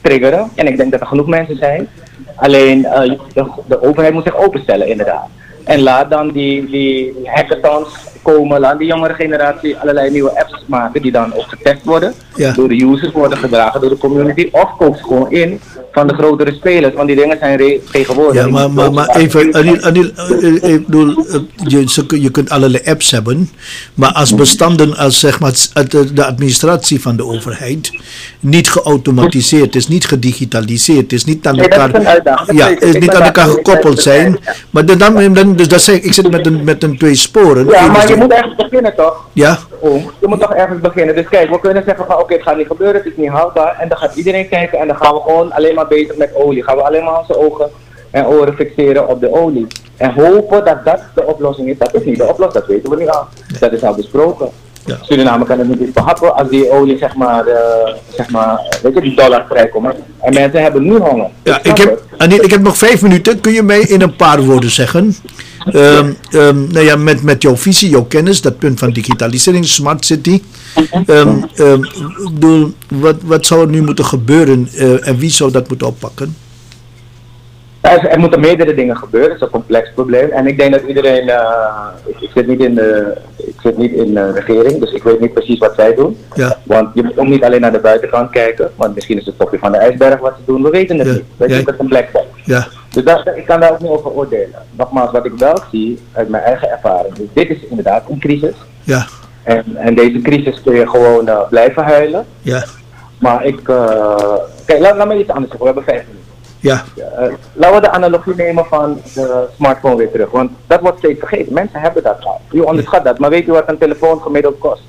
triggeren. En ik denk dat er genoeg mensen zijn. Alleen eh, de, de overheid moet zich openstellen inderdaad. En laat dan die, die hackathons komen. Laat die jongere generatie allerlei nieuwe apps maken die dan ook getest worden. Ja. Door de users worden gedragen door de community. Of koop ze gewoon in van de grotere spelers. Want die dingen zijn tegenwoordig. Ja, maar, maar, maar even, Anil, Anil, eh, eh, ik bedoel, eh, je, je kunt allerlei apps hebben, maar als bestanden, als zeg maar de administratie van de overheid niet geautomatiseerd is, niet gedigitaliseerd is, niet aan Nee, dat is elkaar, ja, is niet aan elkaar gekoppeld zijn, maar dan, dan, dan- dus dat zeg ik, ik zit met een, met een twee sporen. Ja, maar je moet ergens beginnen toch? ja, je moet toch ergens beginnen. Dus kijk, we kunnen zeggen van oké, het gaat niet gebeuren, het is niet houdbaar. En dan gaat iedereen kijken en dan gaan we gewoon alleen maar bezig met olie. Gaan we alleen maar onze ogen en oren fixeren op de olie. En hopen dat dat de oplossing is. Dat is niet de oplossing, dat weten we niet al. Dat is al besproken. Ja. Suriname kan het niet eens behappen als die olie, zeg maar, eh, zeg maar, weet je, die dollar vrijkomt. En mensen hebben nu honger. Ja, ik heb, ik heb nog vijf minuten. Kun je mij in een paar woorden zeggen? Ehm, ehm, nou ja, met, met jouw visie, jouw kennis, dat punt van digitalisering, smart city. Ehm, ehm, bedoel, wat, wat zou er nu moeten gebeuren eh, en wie zou dat moeten oppakken? Er, er moeten meerdere dingen gebeuren, het is een complex probleem. En ik denk dat iedereen, eh, ik, ik zit niet in de, ik zit niet in de regering, dus ik weet niet precies wat zij doen. Ja. Want je moet ook niet alleen naar de buitenkant kijken, want misschien is het topje van de ijsberg wat ze doen, we weten het Ja. niet. Weet je, Ja. het is complex. Ja, Dus dat, ik kan daar ook niet over oordelen. Nogmaals, wat ik wel zie uit mijn eigen ervaring, dus dit is inderdaad een crisis. ja, En, en deze crisis kun je gewoon eh, blijven huilen. ja, Maar ik, eh, kijk, laat, laat me iets anders zeggen, we hebben vijf minuten. Ja, Eh, laten we de analogie nemen van de smartphone weer terug. Want dat wordt steeds vergeten. Mensen hebben dat al. U onderschat dat. Maar weet u wat een telefoon gemiddeld kost?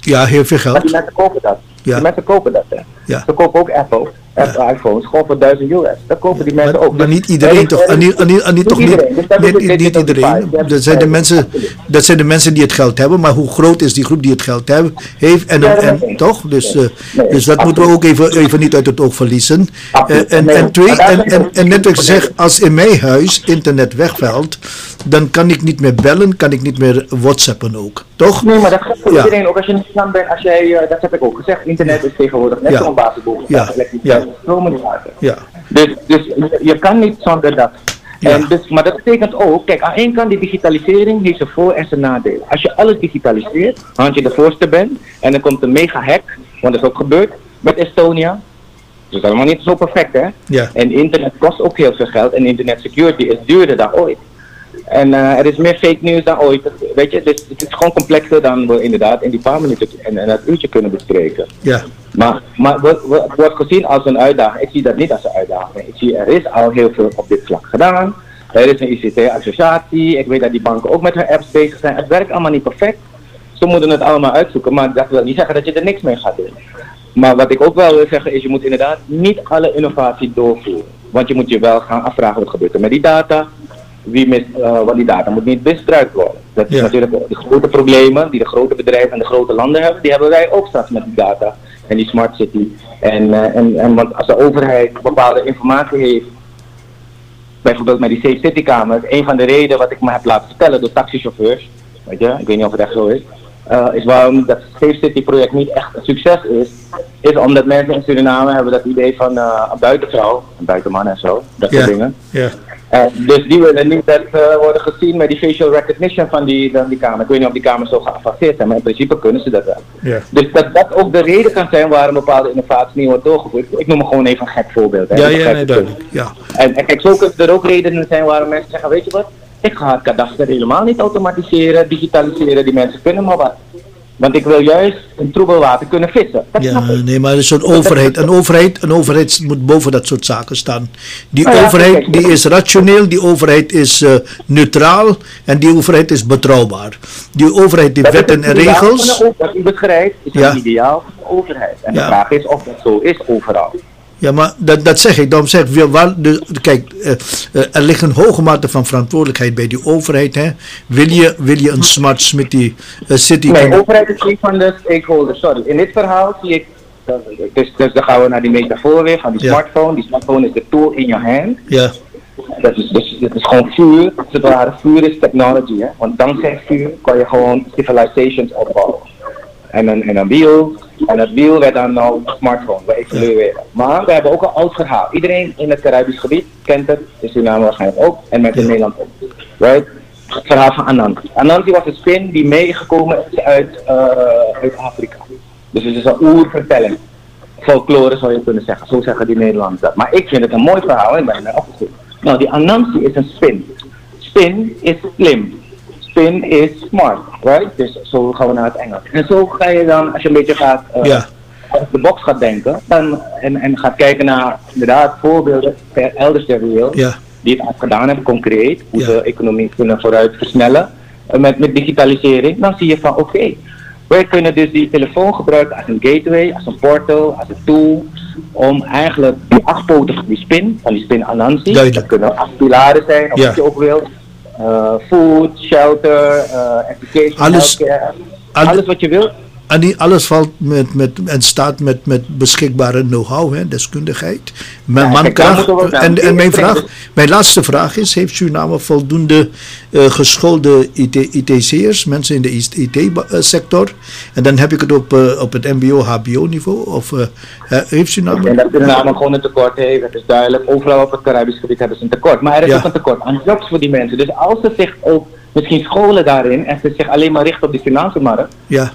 ja, heel veel Maar die geld. mensen kopen dat. Ja. Die mensen kopen dat. Hè. Ja. Ze kopen ook Apple. Apple iPhones gewoon voor 1000 US. Dat kopen die mensen Maar, ook. maar niet iedereen er toch? er is- Anil, Anil, Anil, toch niet? iedereen. Dus Niet, niet, niet iedereen. Dat zijn, de mensen, dat zijn de mensen die het geld hebben, maar hoe groot is die groep die het geld hebben, heeft? En, en, toch? Dus, eh, dus dat moeten we ook even, even niet uit het oog verliezen. Eh, en, en twee, en, en, en net wat ik zeg, als in mijn huis internet wegvalt, dan kan ik niet meer bellen, kan ik niet meer whatsappen ook. Toch? Nee, maar dat geldt voor iedereen. Ook als je niet plan bent, als jij, eh, dat heb ik ook gezegd, internet is tegenwoordig net Ja. zo'n basisbehoefte. Ja. elektriciteit, Ja. stromen niet water. Ja. Dus, dus je- je kan niet zonder dat. Ja. En dus, maar dat betekent ook, kijk, aan één kant die digitalisering heeft zijn voor- en zijn nadelen. Als je alles digitaliseert, want je de voorste bent, en dan komt een mega hack, want dat is ook gebeurd met Estonia. Dus dat is allemaal niet zo perfect, hè? Ja. En internet kost ook heel veel geld en internet security is duurder dan ooit. En eh, er is meer fake news dan ooit. Weet je, dus het is gewoon complexer dan we inderdaad in die paar minuten en, en dat uurtje kunnen bespreken. Ja, Maar, maar we- we- het wordt gezien als een uitdaging. Ik zie dat niet als een uitdaging. Ik zie er is al heel veel op dit vlak gedaan. Er is een ICT-associatie. Ik weet dat die banken ook met hun apps bezig zijn. Het werkt allemaal niet perfect. Ze moeten het allemaal uitzoeken. Maar dat wil niet zeggen dat je er niks mee gaat doen. Maar wat ik ook wel wil zeggen is, je moet inderdaad niet alle innovatie doorvoeren. Want je moet je wel gaan afvragen wat gebeurt er met die data. Wie mis, eh, want die data moet niet misbruikt worden. Dat is Ja. natuurlijk de grote problemen die de grote bedrijven en de grote landen hebben. Die hebben wij ook straks met die data en die smart city. En, eh, en, en want als de overheid bepaalde informatie heeft, bijvoorbeeld met die Safe City Kamer, een van de redenen wat ik me heb laten vertellen door taxichauffeurs, weet je, ik weet niet of het echt zo is, eh, is waarom dat Safe City project niet echt een succes is, is omdat mensen in Suriname hebben dat idee van eh, een buitenvrouw, een buitenman en zo, dat soort ja, dingen. ja. Eh, dus die willen niet dat eh, worden gezien met die facial recognition van die, van die kamer. Ik weet niet of die kamers zo geavanceerd zijn, maar in principe kunnen ze dat wel. Dus dat dat ook de reden kan zijn waarom bepaalde innovaties niet wordt doorgevoerd. Ik noem gewoon even een gek voorbeeld. Hè. Ja, ja, nee, duidelijk. Ja, En, en kijk, zo kunnen er ook redenen zijn waarom mensen zeggen, weet je wat, ik ga het kadaster helemaal niet automatiseren, digitaliseren, die mensen kunnen maar wat. Want ik wil juist in troebel water kunnen vissen. Dat ja, snap ik. nee, maar het een overheid. Een overheid, een overheid moet boven dat soort zaken staan. Die Nou ja, overheid kijk, die is rationeel, die overheid is eh, neutraal en die overheid is betrouwbaar. Die overheid die wetten het en regels. Wat u beschrijft is Ja. het ideaal van de overheid. En Ja. de vraag is of dat zo is overal. Ja, maar dat, dat zeg ik. Daarom zeg ik, waar, de, kijk, eh, eh, er ligt een hoge mate van verantwoordelijkheid bij die overheid. Hè. Wil, je, wil je een smart city, eh, city Nee, overheid is een van de stakeholders. Sorry, in dit verhaal zie ik. Dus, dus dan gaan we naar die metafoor weer van die Ja. smartphone. Die smartphone is de tool in your hand. Ja, Dat is, dus, is gewoon vuur. Als het ware, vuur is technology. Hè? Want dankzij vuur kan je gewoon civilizations opbouwen. En een, en een wiel. En dat wiel werd dan nou een smartphone. We evolueren. Maar we hebben ook een oud verhaal. Iedereen in het Caribisch gebied kent het. In Suriname waarschijnlijk ook. En met in. Nederland ook. Right? Het verhaal van Anansi. Anansi was een spin die meegekomen is uit, eh, uit Afrika. Dus het is een oervertelling. Folklore zou je kunnen zeggen. Zo zeggen die Nederlanders dat. Maar ik vind het een mooi verhaal en ik ben er opgegroeid. Nou, die Anansi is een spin. Spin is slim. Spin is smart, right? Dus zo gaan we naar het Engels. En zo ga je dan, als je een beetje gaat, eh Ja. uit de box gaat denken, dan, en, en gaat kijken naar inderdaad voorbeelden per elders ter wereld, ja, die het al gedaan hebben, concreet, hoe Ja. ze de economie kunnen vooruit versnellen eh, met, met digitalisering, dan zie je van oké, wij kunnen dus die telefoon gebruiken als een gateway, als een portal, als een tool, om eigenlijk die acht poten van die spin, van die spin Anansi, dat kunnen acht pilaren zijn, of wat je ook wilt, eh, food, shelter, eh, education, Alles- healthcare, alle- alles wat je wilt. En die, alles valt met, met, en staat met, met beschikbare know-how, hè, deskundigheid, Ja, mankracht. En, en mijn, vraag, mijn laatste vraag is, heeft Suriname voldoende eh, geschoolde IT, ITC'ers, mensen in de IT-sector? En dan heb ik het op, eh, op het mbo-hbo-niveau. Of eh, eh, heeft Suriname... En dat Suriname gewoon een tekort heeft, dat is duidelijk. Overal op het Caribisch gebied hebben ze een tekort. Maar er is Ja. ook een tekort aan jobs voor die mensen. Dus als ze zich ook misschien scholen daarin en ze zich alleen maar richten op die Surinaamse Ja,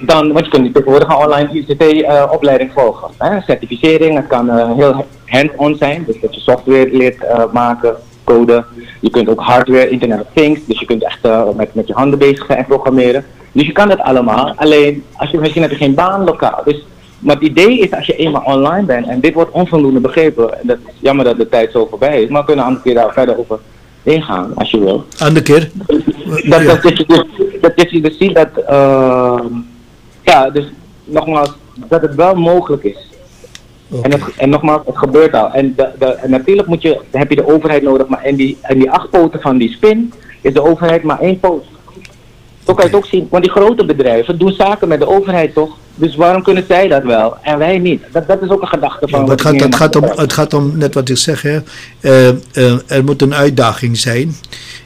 dan, want je kunt tegenwoordig een online ICT-opleiding volgen. Hè? Certificering, het kan eh, heel hands-on zijn, dus dat je software leert eh, maken, coden. Je kunt ook hardware, Internet of Things, dus je kunt echt eh, met, met je handen bezig zijn en programmeren. Dus je kan dat allemaal, alleen als je misschien heb je geen baan lokaal. Dus, maar het idee is als je eenmaal online bent, en dit wordt onvoldoende begrepen, en dat is jammer dat de tijd zo voorbij is, maar we kunnen een andere keer daar verder over ingaan, als je wil. andere keer. Dat, dat, dat, je dus, dat, je dus ziet dat, ehm, ja, dus nogmaals, dat het wel mogelijk is. En, het, en nogmaals, het gebeurt al. En, de, de, en natuurlijk moet je, heb je de overheid nodig, maar en die, en die acht poten van die spin is de overheid maar één poot. Zo kan je het ook zien, want die grote bedrijven doen zaken met de overheid toch? Dus waarom kunnen zij dat wel en wij niet? Dat, dat is ook een gedachte van. Ja, het, gaat, het, gaat om, het gaat om, net wat ik zeg, hè, eh, eh, er moet een uitdaging zijn.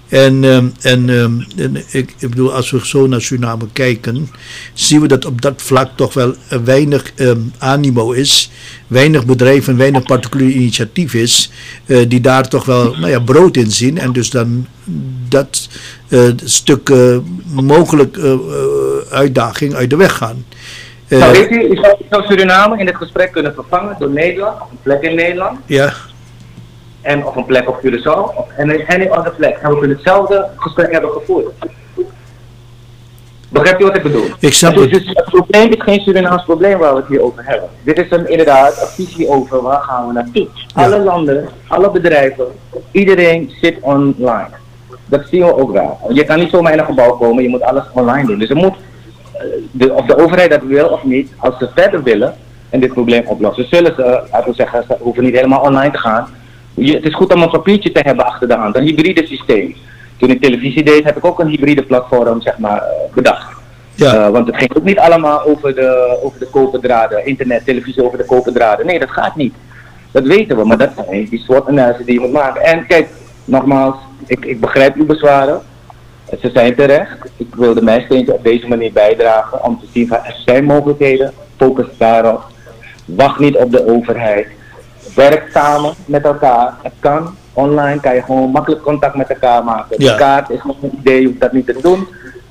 En, ehm, en, ehm, en ik, ik bedoel, als we zo naar Suriname kijken, zien we dat op dat vlak toch wel weinig ehm, animo is, weinig bedrijven, weinig particulier initiatief is, eh, die daar toch wel nou ja, brood in zien. En dus dan dat eh, stuk eh, mogelijk uitdaging uit de weg gaan. Nou, weet u, zou, Suriname in dit gesprek kunnen vervangen door Nederland, een plek in Nederland. ja, en of een plek op Curaçao of any, any other plek. En we kunnen hetzelfde gesprek hebben gevoerd. Begrijp je wat ik bedoel? Ik snap dus, het. dus het probleem is geen Surinaams probleem waar we het hier over hebben. Dit is een, inderdaad een visie over waar gaan we naartoe. Alle landen, alle bedrijven, iedereen zit online. Dat zien we ook wel. Je kan niet zomaar in een gebouw komen, je moet alles online doen. Dus er moet, eh, de, of de overheid dat wil of niet, als ze verder willen en dit probleem oplossen, zullen ze, laten we zeggen, ze hoeven niet helemaal online te gaan. Je, het is goed om een papiertje te hebben achter de hand, een hybride systeem. Toen ik televisie deed, heb ik ook een hybride platform zeg maar, eh, bedacht. Ja. Eh, want het ging ook niet allemaal over de, over de koperdraden, internet, televisie over de koperdraden. Nee, dat gaat niet. Dat weten we, maar dat zijn die soort analyses die je moet maken. En kijk, nogmaals, ik, ik begrijp uw bezwaren. Ze zijn terecht. Ik wilde mijn steentje op deze manier bijdragen om te zien van er zijn mogelijkheden. Focus daarop. Wacht niet op de overheid. Werk samen met elkaar. Het kan. Online kan je gewoon makkelijk contact met elkaar maken. Ja. De kaart is nog een idee, je hoeft dat niet te doen.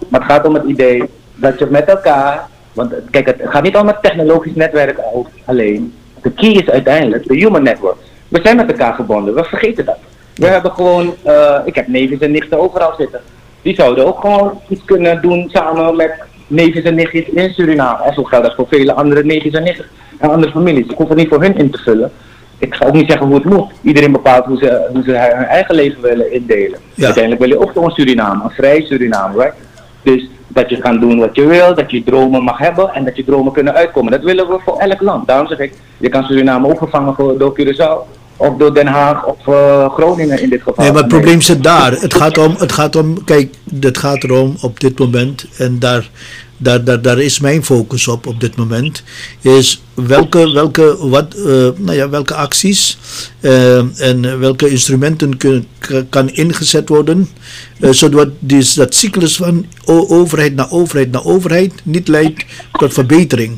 Maar het gaat om het idee dat je met elkaar. Want kijk, het gaat niet om het technologisch netwerk al- alleen. De key is uiteindelijk de human network. We zijn met elkaar verbonden, we vergeten dat. We hebben gewoon, eh, ik heb neefjes en nichten overal zitten. Die zouden ook gewoon iets kunnen doen samen met neefjes en nichtjes in Suriname. En zo geldt dat voor vele andere neefjes en nichtjes en andere families. Ik hoef het niet voor hun in te vullen. Ik ga ook niet zeggen hoe het moet. Iedereen bepaalt hoe ze, hoe ze hun eigen leven willen indelen. Ja. Uiteindelijk wil je ook zo'n Suriname, een vrij Suriname, right? Dus dat je kan doen wat je wil, dat je dromen mag hebben en dat je dromen kunnen uitkomen. Dat willen we voor elk land. Daarom zeg ik, je kan Suriname ook vervangen voor, door Curaçao of door Den Haag of eh, Groningen in dit geval. Nee, maar het probleem zit daar. Het gaat om, het gaat om kijk, het gaat erom op dit moment, en daar, daar, is mijn focus op op dit moment, is welke, welke, wat, eh, nou ja, welke acties eh, en welke instrumenten kun, ka- kan ingezet worden, eh, zodat dus dat cyclus van overheid naar overheid naar overheid niet leidt tot verbetering.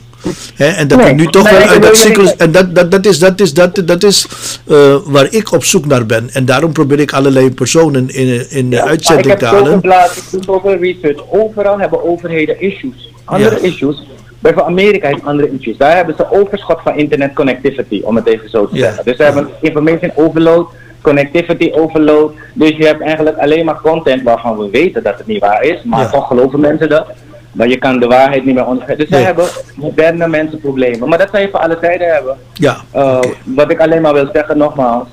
En dat Nee, we nu toch wel uit dat cyclus en dat, dat, dat is, dat is, dat, dat is eh, waar ik op zoek naar ben. En daarom probeer ik allerlei personen in, in de Ja, uitzending te ik heb halen. ik zoveel research. Overal hebben overheden issues. Andere Ja. issues. Bijvoorbeeld Amerika heeft andere issues. Daar hebben ze overschot van internet connectivity, om het even zo te Ja. zeggen. Dus ze hebben information overload, connectivity overload. Dus je hebt eigenlijk alleen maar content waarvan we weten dat het niet waar is, maar toch geloven mensen dat. Maar je kan de waarheid niet meer onderscheiden. Dus Nee. zij hebben moderne mensen problemen. Maar dat zou je voor alle tijden hebben. Ja, Uh, Wat ik alleen maar wil zeggen, nogmaals.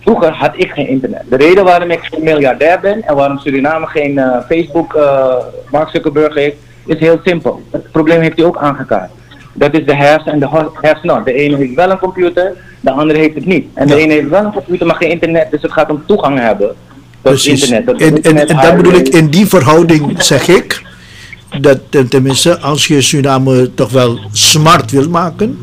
Vroeger had ik geen internet. De reden waarom ik geen miljardair ben en waarom Suriname geen eh, Facebook, eh Mark Zuckerberg heeft, is heel simpel. Het probleem heeft hij ook aangekaart. Dat is de haves en de not. De ene heeft wel een computer, de andere heeft het niet. En Ja. de ene heeft wel een computer, maar geen internet. Dus het gaat om toegang hebben tot precies. internet. tot En, en, internet en dat bedoel ik, in die verhouding zeg ik, dat ten- tenminste, als je Suriname toch wel smart wil maken,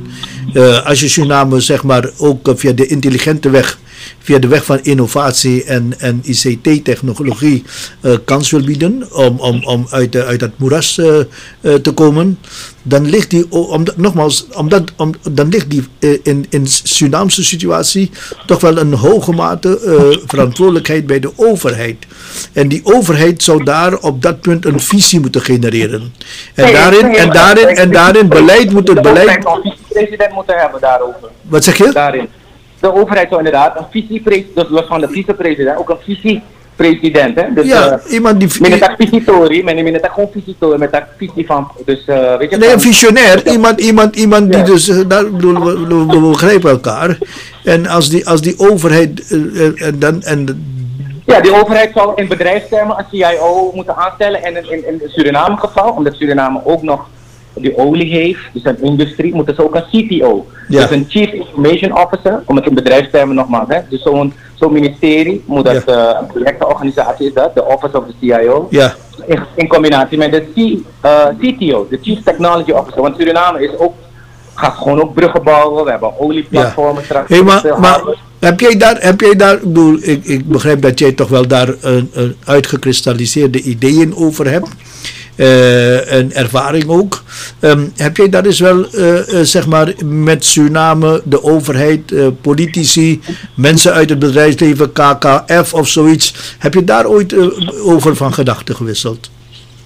eh, als je Suriname zeg maar ook via de intelligente weg, via de weg van innovatie en, en ICT-technologie eh, kans wil bieden om, om, om uit, de, uit dat moeras eh, eh, te komen, dan ligt die, omdat, nogmaals, omdat, om, dan ligt die eh, in, in Surinaamse situatie toch wel een hoge mate eh, verantwoordelijkheid bij de overheid. En die overheid zou daar op dat punt een visie moeten genereren. En daarin, en daarin, en daarin beleid moet het beleid. vicepresident moeten hebben daarover. Wat zeg je? daarin. De overheid zou inderdaad een vicepresident, dus los van de vicepresident, ook een vicepresident. Hè? Dus, Ja, eh, iemand die. met het visitori, met het gewoon visitori, met dat visie van, dus eh, weet je Nee, een visionair. Iemand, iemand, iemand die Ja. dus. eh, Daar bedoel, we, begrijpen elkaar. En als die, als die overheid. en dan, en, Ja, die overheid zou in bedrijfstermen een CIO moeten aanstellen en in, in, in Suriname geval, omdat Suriname ook nog die olie heeft, dus een industrie, moeten ze ook een CTO. Ja. Dus een Chief Information Officer, om het in bedrijfstermen nogmaals, hè. dus zo'n zo'n ministerie, moet dat, Ja. eh, een projectorganisatie is dat, de Office of the CIO. ja, in, in combinatie met de C, eh, CTO, de Chief Technology Officer. Want Suriname is ook, gaat gewoon ook bruggen bouwen. We hebben olieplatformen straks. Hey, maar, heb jij daar, heb jij daar ik, bedoel, ik, ik begrijp dat jij toch wel daar een, een uitgekristalliseerde ideeën over hebt. Eh, en ervaring ook. Ehm, heb jij daar eens wel, eh, eh, zeg maar, met Suriname, de overheid, politici, mensen uit het bedrijfsleven, KKF of zoiets, heb je daar ooit over van gedachten gewisseld?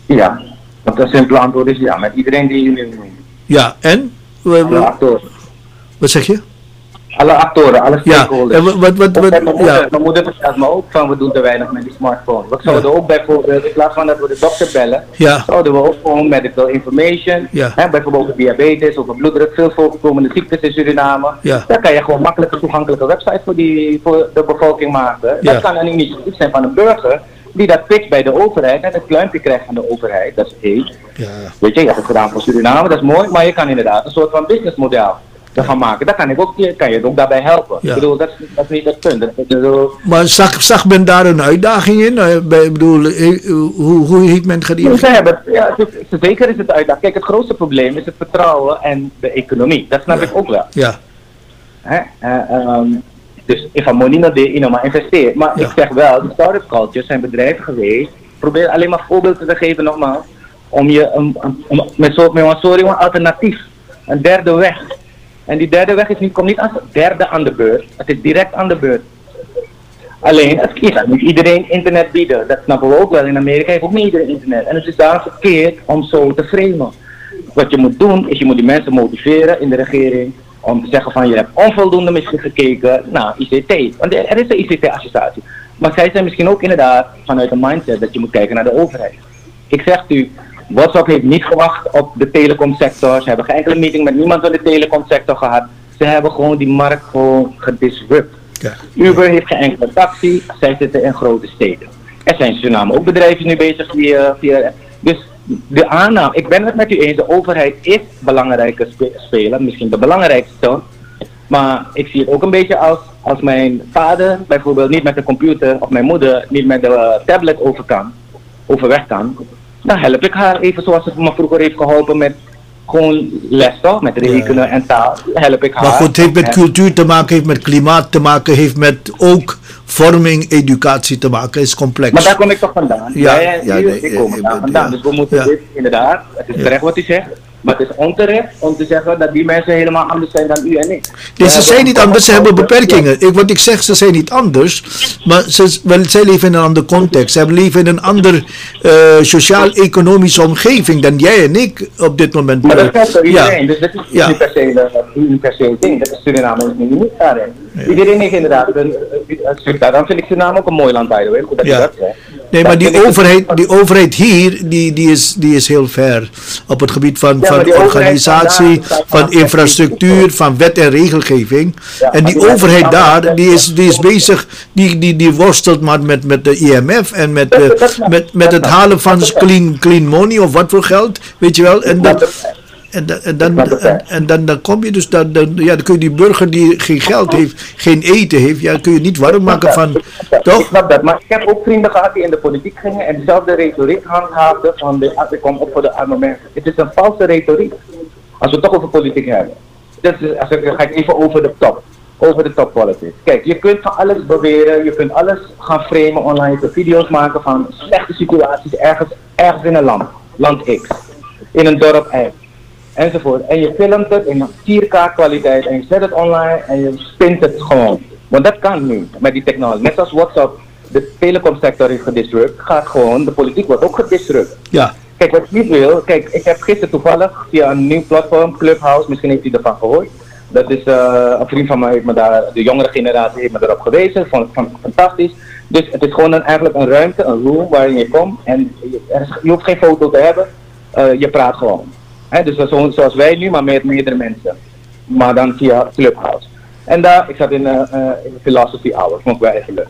Ja, want een simpele antwoord is ja, met iedereen die jullie noemen. Ja, en? We- wat zeg je? Alle actoren, alle Ja, stakeholders. en wat, wat, wat, wat- mijn, moeder, ja, mijn moeder vertelt me ook van we doen te weinig met die smartphone. We zouden Ja. ook bijvoorbeeld, in plaats van dat we de dokter bellen, Ja. zouden we ook gewoon medical information, Ja. hè, bijvoorbeeld over diabetes, over bloeddruk, veel voorkomende ziektes in Suriname. Ja. Daar kan je gewoon makkelijk toegankelijke website voor, die, voor de bevolking maken. Ja. Dat kan een initiatief zijn van een burger die dat pitcht bij de overheid en het pluimpje krijgt van de overheid. Dat is één. ja. Weet je, je hebt het gedaan voor Suriname, dat is mooi, maar je kan inderdaad een soort van businessmodel ervan maken. Daar kan, ik ook, kan je het ook daarbij helpen. Ja. Ik bedoel, dat is, dat is niet het punt. Dat, bedoel, Maar zag, zag men daar een uitdaging in? Eh, Ik bedoel, eh, hoe, hoe heeft men gereageerd? hebben, ja, het is- zeker is het uitdaging. Kijk, het grootste probleem is het vertrouwen en de economie. Dat snap Ja. ik ook wel. Ja, Hè? Eh, ehm, dus ik ga money naar de in maar investeren. Maar Ja. ik zeg wel, de start-up cultures zijn bedrijven geweest. Probeer alleen maar voorbeelden te geven nogmaals. Om je een, een, een- met zo'n sorry, een alternatief. Een derde weg. En die derde weg is niet, komt niet als derde aan de beurt. Het is direct aan de beurt. Alleen, het gaat niet iedereen internet bieden. Dat snappen we ook wel. In Amerika heeft ook niet iedereen internet. En het is daar verkeerd om zo te framen. Wat je moet doen, is je moet die mensen motiveren in de regering. Om te zeggen van je hebt onvoldoende misschien gekeken naar ICT. Want er er is een ICT-associatie. Maar zij zijn misschien ook inderdaad vanuit een mindset dat je moet kijken naar de overheid. Ik zeg u, WhatsApp heeft niet gewacht op de telecomsector. Ze hebben geen enkele meeting met niemand van de telecomsector gehad. Ze hebben gewoon die markt gewoon gedisrupt. ja. Uber heeft geen enkele taxi, zij zitten in grote steden. Er zijn in Suriname ook bedrijven nu bezig via, via dus de aanname, ik ben het met u eens, de overheid is belangrijke spe- speler, misschien de belangrijkste. Maar ik zie het ook een beetje als, als mijn vader bijvoorbeeld niet met de computer of mijn moeder niet met de tablet over kan, overweg kan. Dan help ik haar even zoals ze me vroeger heeft geholpen met gewoon les toch, met rekenen en taal. Help ik haar. Maar goed, het heeft met cultuur te maken, heeft met klimaat te maken, heeft met ook vorming, educatie te maken. is complex. Maar daar kom ik toch vandaan. Ja, ja, nee, ik ja, kom ja, daar ja. vandaan. Dus we moeten Ja. dit inderdaad, het is Ja. terecht wat u zegt, maar het is onterecht om te zeggen dat die mensen helemaal anders zijn dan u en ik. Nee, ze We zijn niet anders, ze hebben beperkingen. Ik, wat ik zeg, ze zijn niet anders, maar ze, wel, zij leven in een ander context. Ze leven in een andere eh, sociaal-economische omgeving dan jij en ik op dit moment. Maar dat eh, geldt voor ja. iedereen, dus dat is Ja. niet per se een universeel ding. Dat is Suriname niet uniek daarin. Iedereen heeft inderdaad een, een, een, daarom vind ik Suriname ook een mooi land, by the way. Goed dat Ja. je dat zegt. Nee, maar die overheid, die overheid hier, die, die, is, die is heel ver. Op het gebied van, Ja, van organisatie, van infrastructuur, van wet en regelgeving. Ja, en die die overheid daar, die is, die is bezig, die, die, die worstelt maar met, met de IMF en met, met, met het halen van clean, clean money of wat voor geld, weet je wel. En, dat, en, dan- en, dan, en, en dan, dan kom je dus, dan, dan, ja, dan kun je die burger die geen geld heeft, geen eten heeft, ja, kun je niet warm maken van, Ik toch? snap dat, maar ik heb ook vrienden gehad die in de politiek gingen en dezelfde retoriek handhaafden van de, ik kom op voor de arme mensen. Het is een valse retoriek, als we het toch over politiek hebben. Dat is, als ik, dan ga ik even over de top, over de top politics. Kijk, je kunt van alles beweren, je kunt alles gaan framen online, je kunt video's maken van slechte situaties ergens, ergens in een land, land X, in een dorp Y enzovoort. En je filmt het in 4K kwaliteit en je zet het online en je spint het gewoon. Want dat kan nu met die technologie. Net als WhatsApp de telecomsector heeft gedisrupt, gaat gewoon, de politiek wordt ook gedisrupt. Ja, Kijk, wat ik niet wil, kijk, ik heb gisteren toevallig via een nieuw platform, Clubhouse, misschien heeft u ervan gehoord. Dat is eh, een vriend van mij, heeft me daar, de jongere generatie heeft me daarop gewezen, vond ik fantastisch. Dus het is gewoon een, eigenlijk een ruimte, een room waarin je komt en je, er is- je hoeft geen foto te hebben, eh, je praat gewoon. Dus zoals wij nu, maar met meerdere mensen. Maar dan via Clubhouse. En daar, ik zat in, eh, eh, in Philosophy Hour, vond ik wel echt leuk.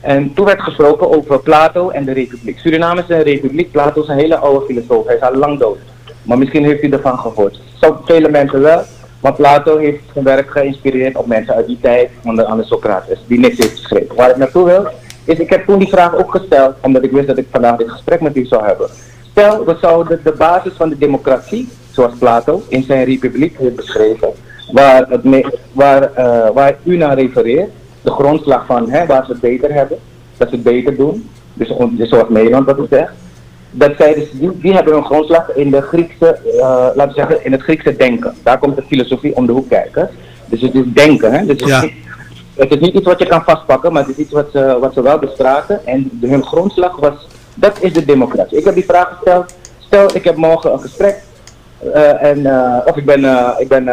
En toen werd gesproken over Plato en de Republiek. Suriname is een republiek, Plato is een hele oude filosoof, hij is al lang dood. Maar misschien heeft u ervan gehoord. Zo vele mensen wel, maar Plato heeft zijn werk geïnspireerd op mensen uit die tijd, onder andere Socrates, die niks heeft geschreven. Waar ik naartoe wil, is ik heb toen die vraag ook gesteld, omdat ik wist dat ik vandaag dit gesprek met u zou hebben. Stel, we zouden de basis van de democratie, zoals Plato in zijn republiek heeft beschreven, waar, het me- waar, eh, waar u naar refereert, de grondslag van hè, waar ze het beter hebben, dat ze het beter doen, dus, dus zoals Nederland dat het zegt, dat zij dus, die, die hebben hun grondslag in de Griekse, eh, laten we zeggen, in het Griekse denken. Daar komt de filosofie om de hoek kijken. Dus het is denken, hè. Dus het, Ja. is niet, het is niet iets wat je kan vastpakken, maar het is iets wat ze, wat ze wel bestraten. En hun grondslag was, dat is de democratie. Ik heb die vraag gesteld, stel ik heb morgen een gesprek, eh, en, eh, of ik ben, eh, ik ben,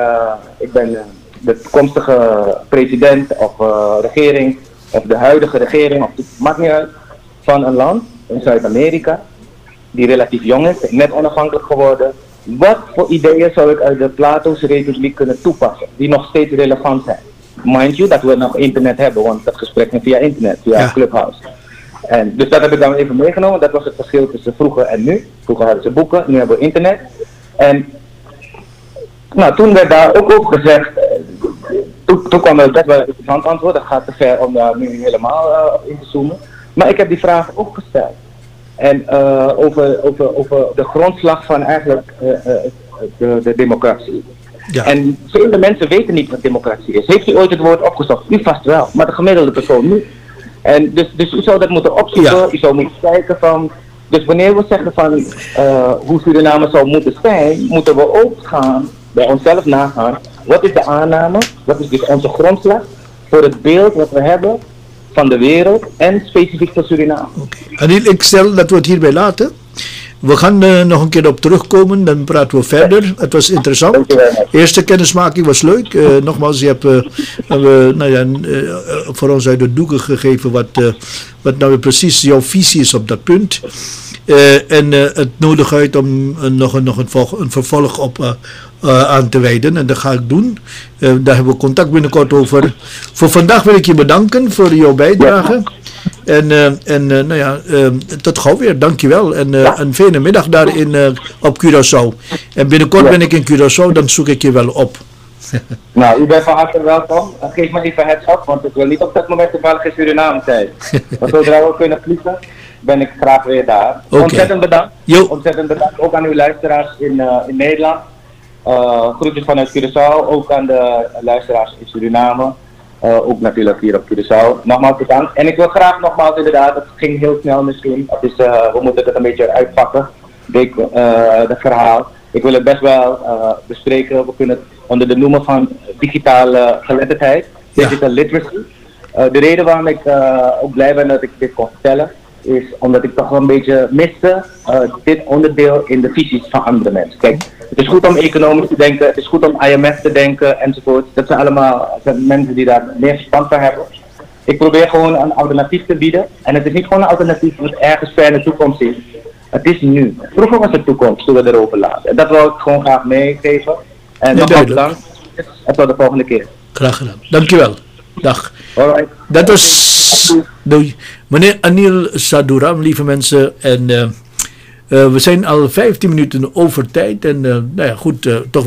ik ben, de toekomstige president of regering, of de huidige regering, of het maakt niet uit, van een land in Zuid-Amerika, die relatief jong is, net onafhankelijk geworden. Wat voor ideeën zou ik uit de Plato's Republiek kunnen toepassen, die nog steeds relevant zijn? Mind you, dat we nog internet hebben, want dat gesprek is via internet, via Ja. Clubhouse. En dus dat heb ik dan even meegenomen. Dat was het verschil tussen vroeger en nu. Vroeger hadden ze boeken, nu hebben we internet. En nou, toen werd daar ook op gezegd, eh, toen, toen kwam er best wel een interessant antwoord. Dat gaat te ver om daar nu helemaal eh, in te zoomen. Maar ik heb die vraag ook gesteld. En eh, over, over, over de grondslag van eigenlijk de, de democratie. Ja. En vele mensen weten niet wat democratie is. Heeft u ooit het woord opgezocht? U vast wel, maar de gemiddelde persoon niet. En dus, dus u zou dat moeten opzoeken, Ja. u zou moeten kijken van... Dus wanneer we zeggen van eh, hoe Suriname zou moeten zijn, moeten we ook gaan, bij onszelf nagaan, wat is de aanname, wat is dus onze grondslag voor het beeld wat we hebben van de wereld en specifiek voor Suriname. Oké. Anil, ik stel dat we het hierbij laten. We gaan eh, nog een keer op terugkomen, dan praten we verder. Het was interessant. Eerste kennismaking was leuk. Eh, nogmaals, je hebt eh, nou ja, voor ons uit de doeken gegeven wat, wat nou weer precies jouw visie is op dat punt. En het nodig uit om nog, een, nog een, volg- een vervolg op aan te wijden. En dat ga ik doen. Daar hebben we contact binnenkort over. Voor vandaag wil ik je bedanken voor jouw bijdrage. En, eh, en eh, nou ja, eh, tot gauw weer. Dankjewel. En een fijne middag daar in, op Curaçao. En binnenkort Ja. ben ik in Curaçao, dan zoek ik je wel op. [laughs] Nou, u bent van harte welkom. Geef me even het op, want ik wil niet op dat moment toevallig in Suriname zijn. [laughs] Maar zodra we kunnen vliegen, ben ik graag weer daar. Ontzettend bedankt. Ontzettend bedankt ook aan uw luisteraars in, in Nederland. Uh, groetjes vanuit Curaçao, ook aan de luisteraars in Suriname. Uh, ook natuurlijk hier op Curaçao. Nogmaals bedankt. En ik wil graag nogmaals inderdaad, het ging heel snel misschien. Het is, eh, we moeten het een beetje uitpakken, dit, eh, het verhaal. Ik wil het best wel eh, bespreken. We kunnen het onder de noemer van digitale geletterdheid, Ja. digital literacy. Eh, de reden waarom ik eh, ook blij ben dat ik dit kon vertellen, is omdat ik toch wel een beetje miste eh, dit onderdeel in de visies van andere mensen. Kijk, het is goed om economisch te denken, het is goed om IMF te denken enzovoort. Dat zijn allemaal dat zijn mensen die daar meer verstand van hebben. Ik probeer gewoon een alternatief te bieden. En het is niet gewoon een alternatief wat ergens ver in de toekomst is. Het is nu. Vroeger was het toekomst toen we erover laten. En dat wil ik gewoon graag meegeven. En Ja, duidelijk. bedankt. En tot de volgende keer. Graag gedaan. Dankjewel. Dag. Alright. Dat was doei. Meneer Anil Saduram, lieve mensen. En eh, eh, we zijn al 15 minuten over tijd. En eh, nou ja, goed, toch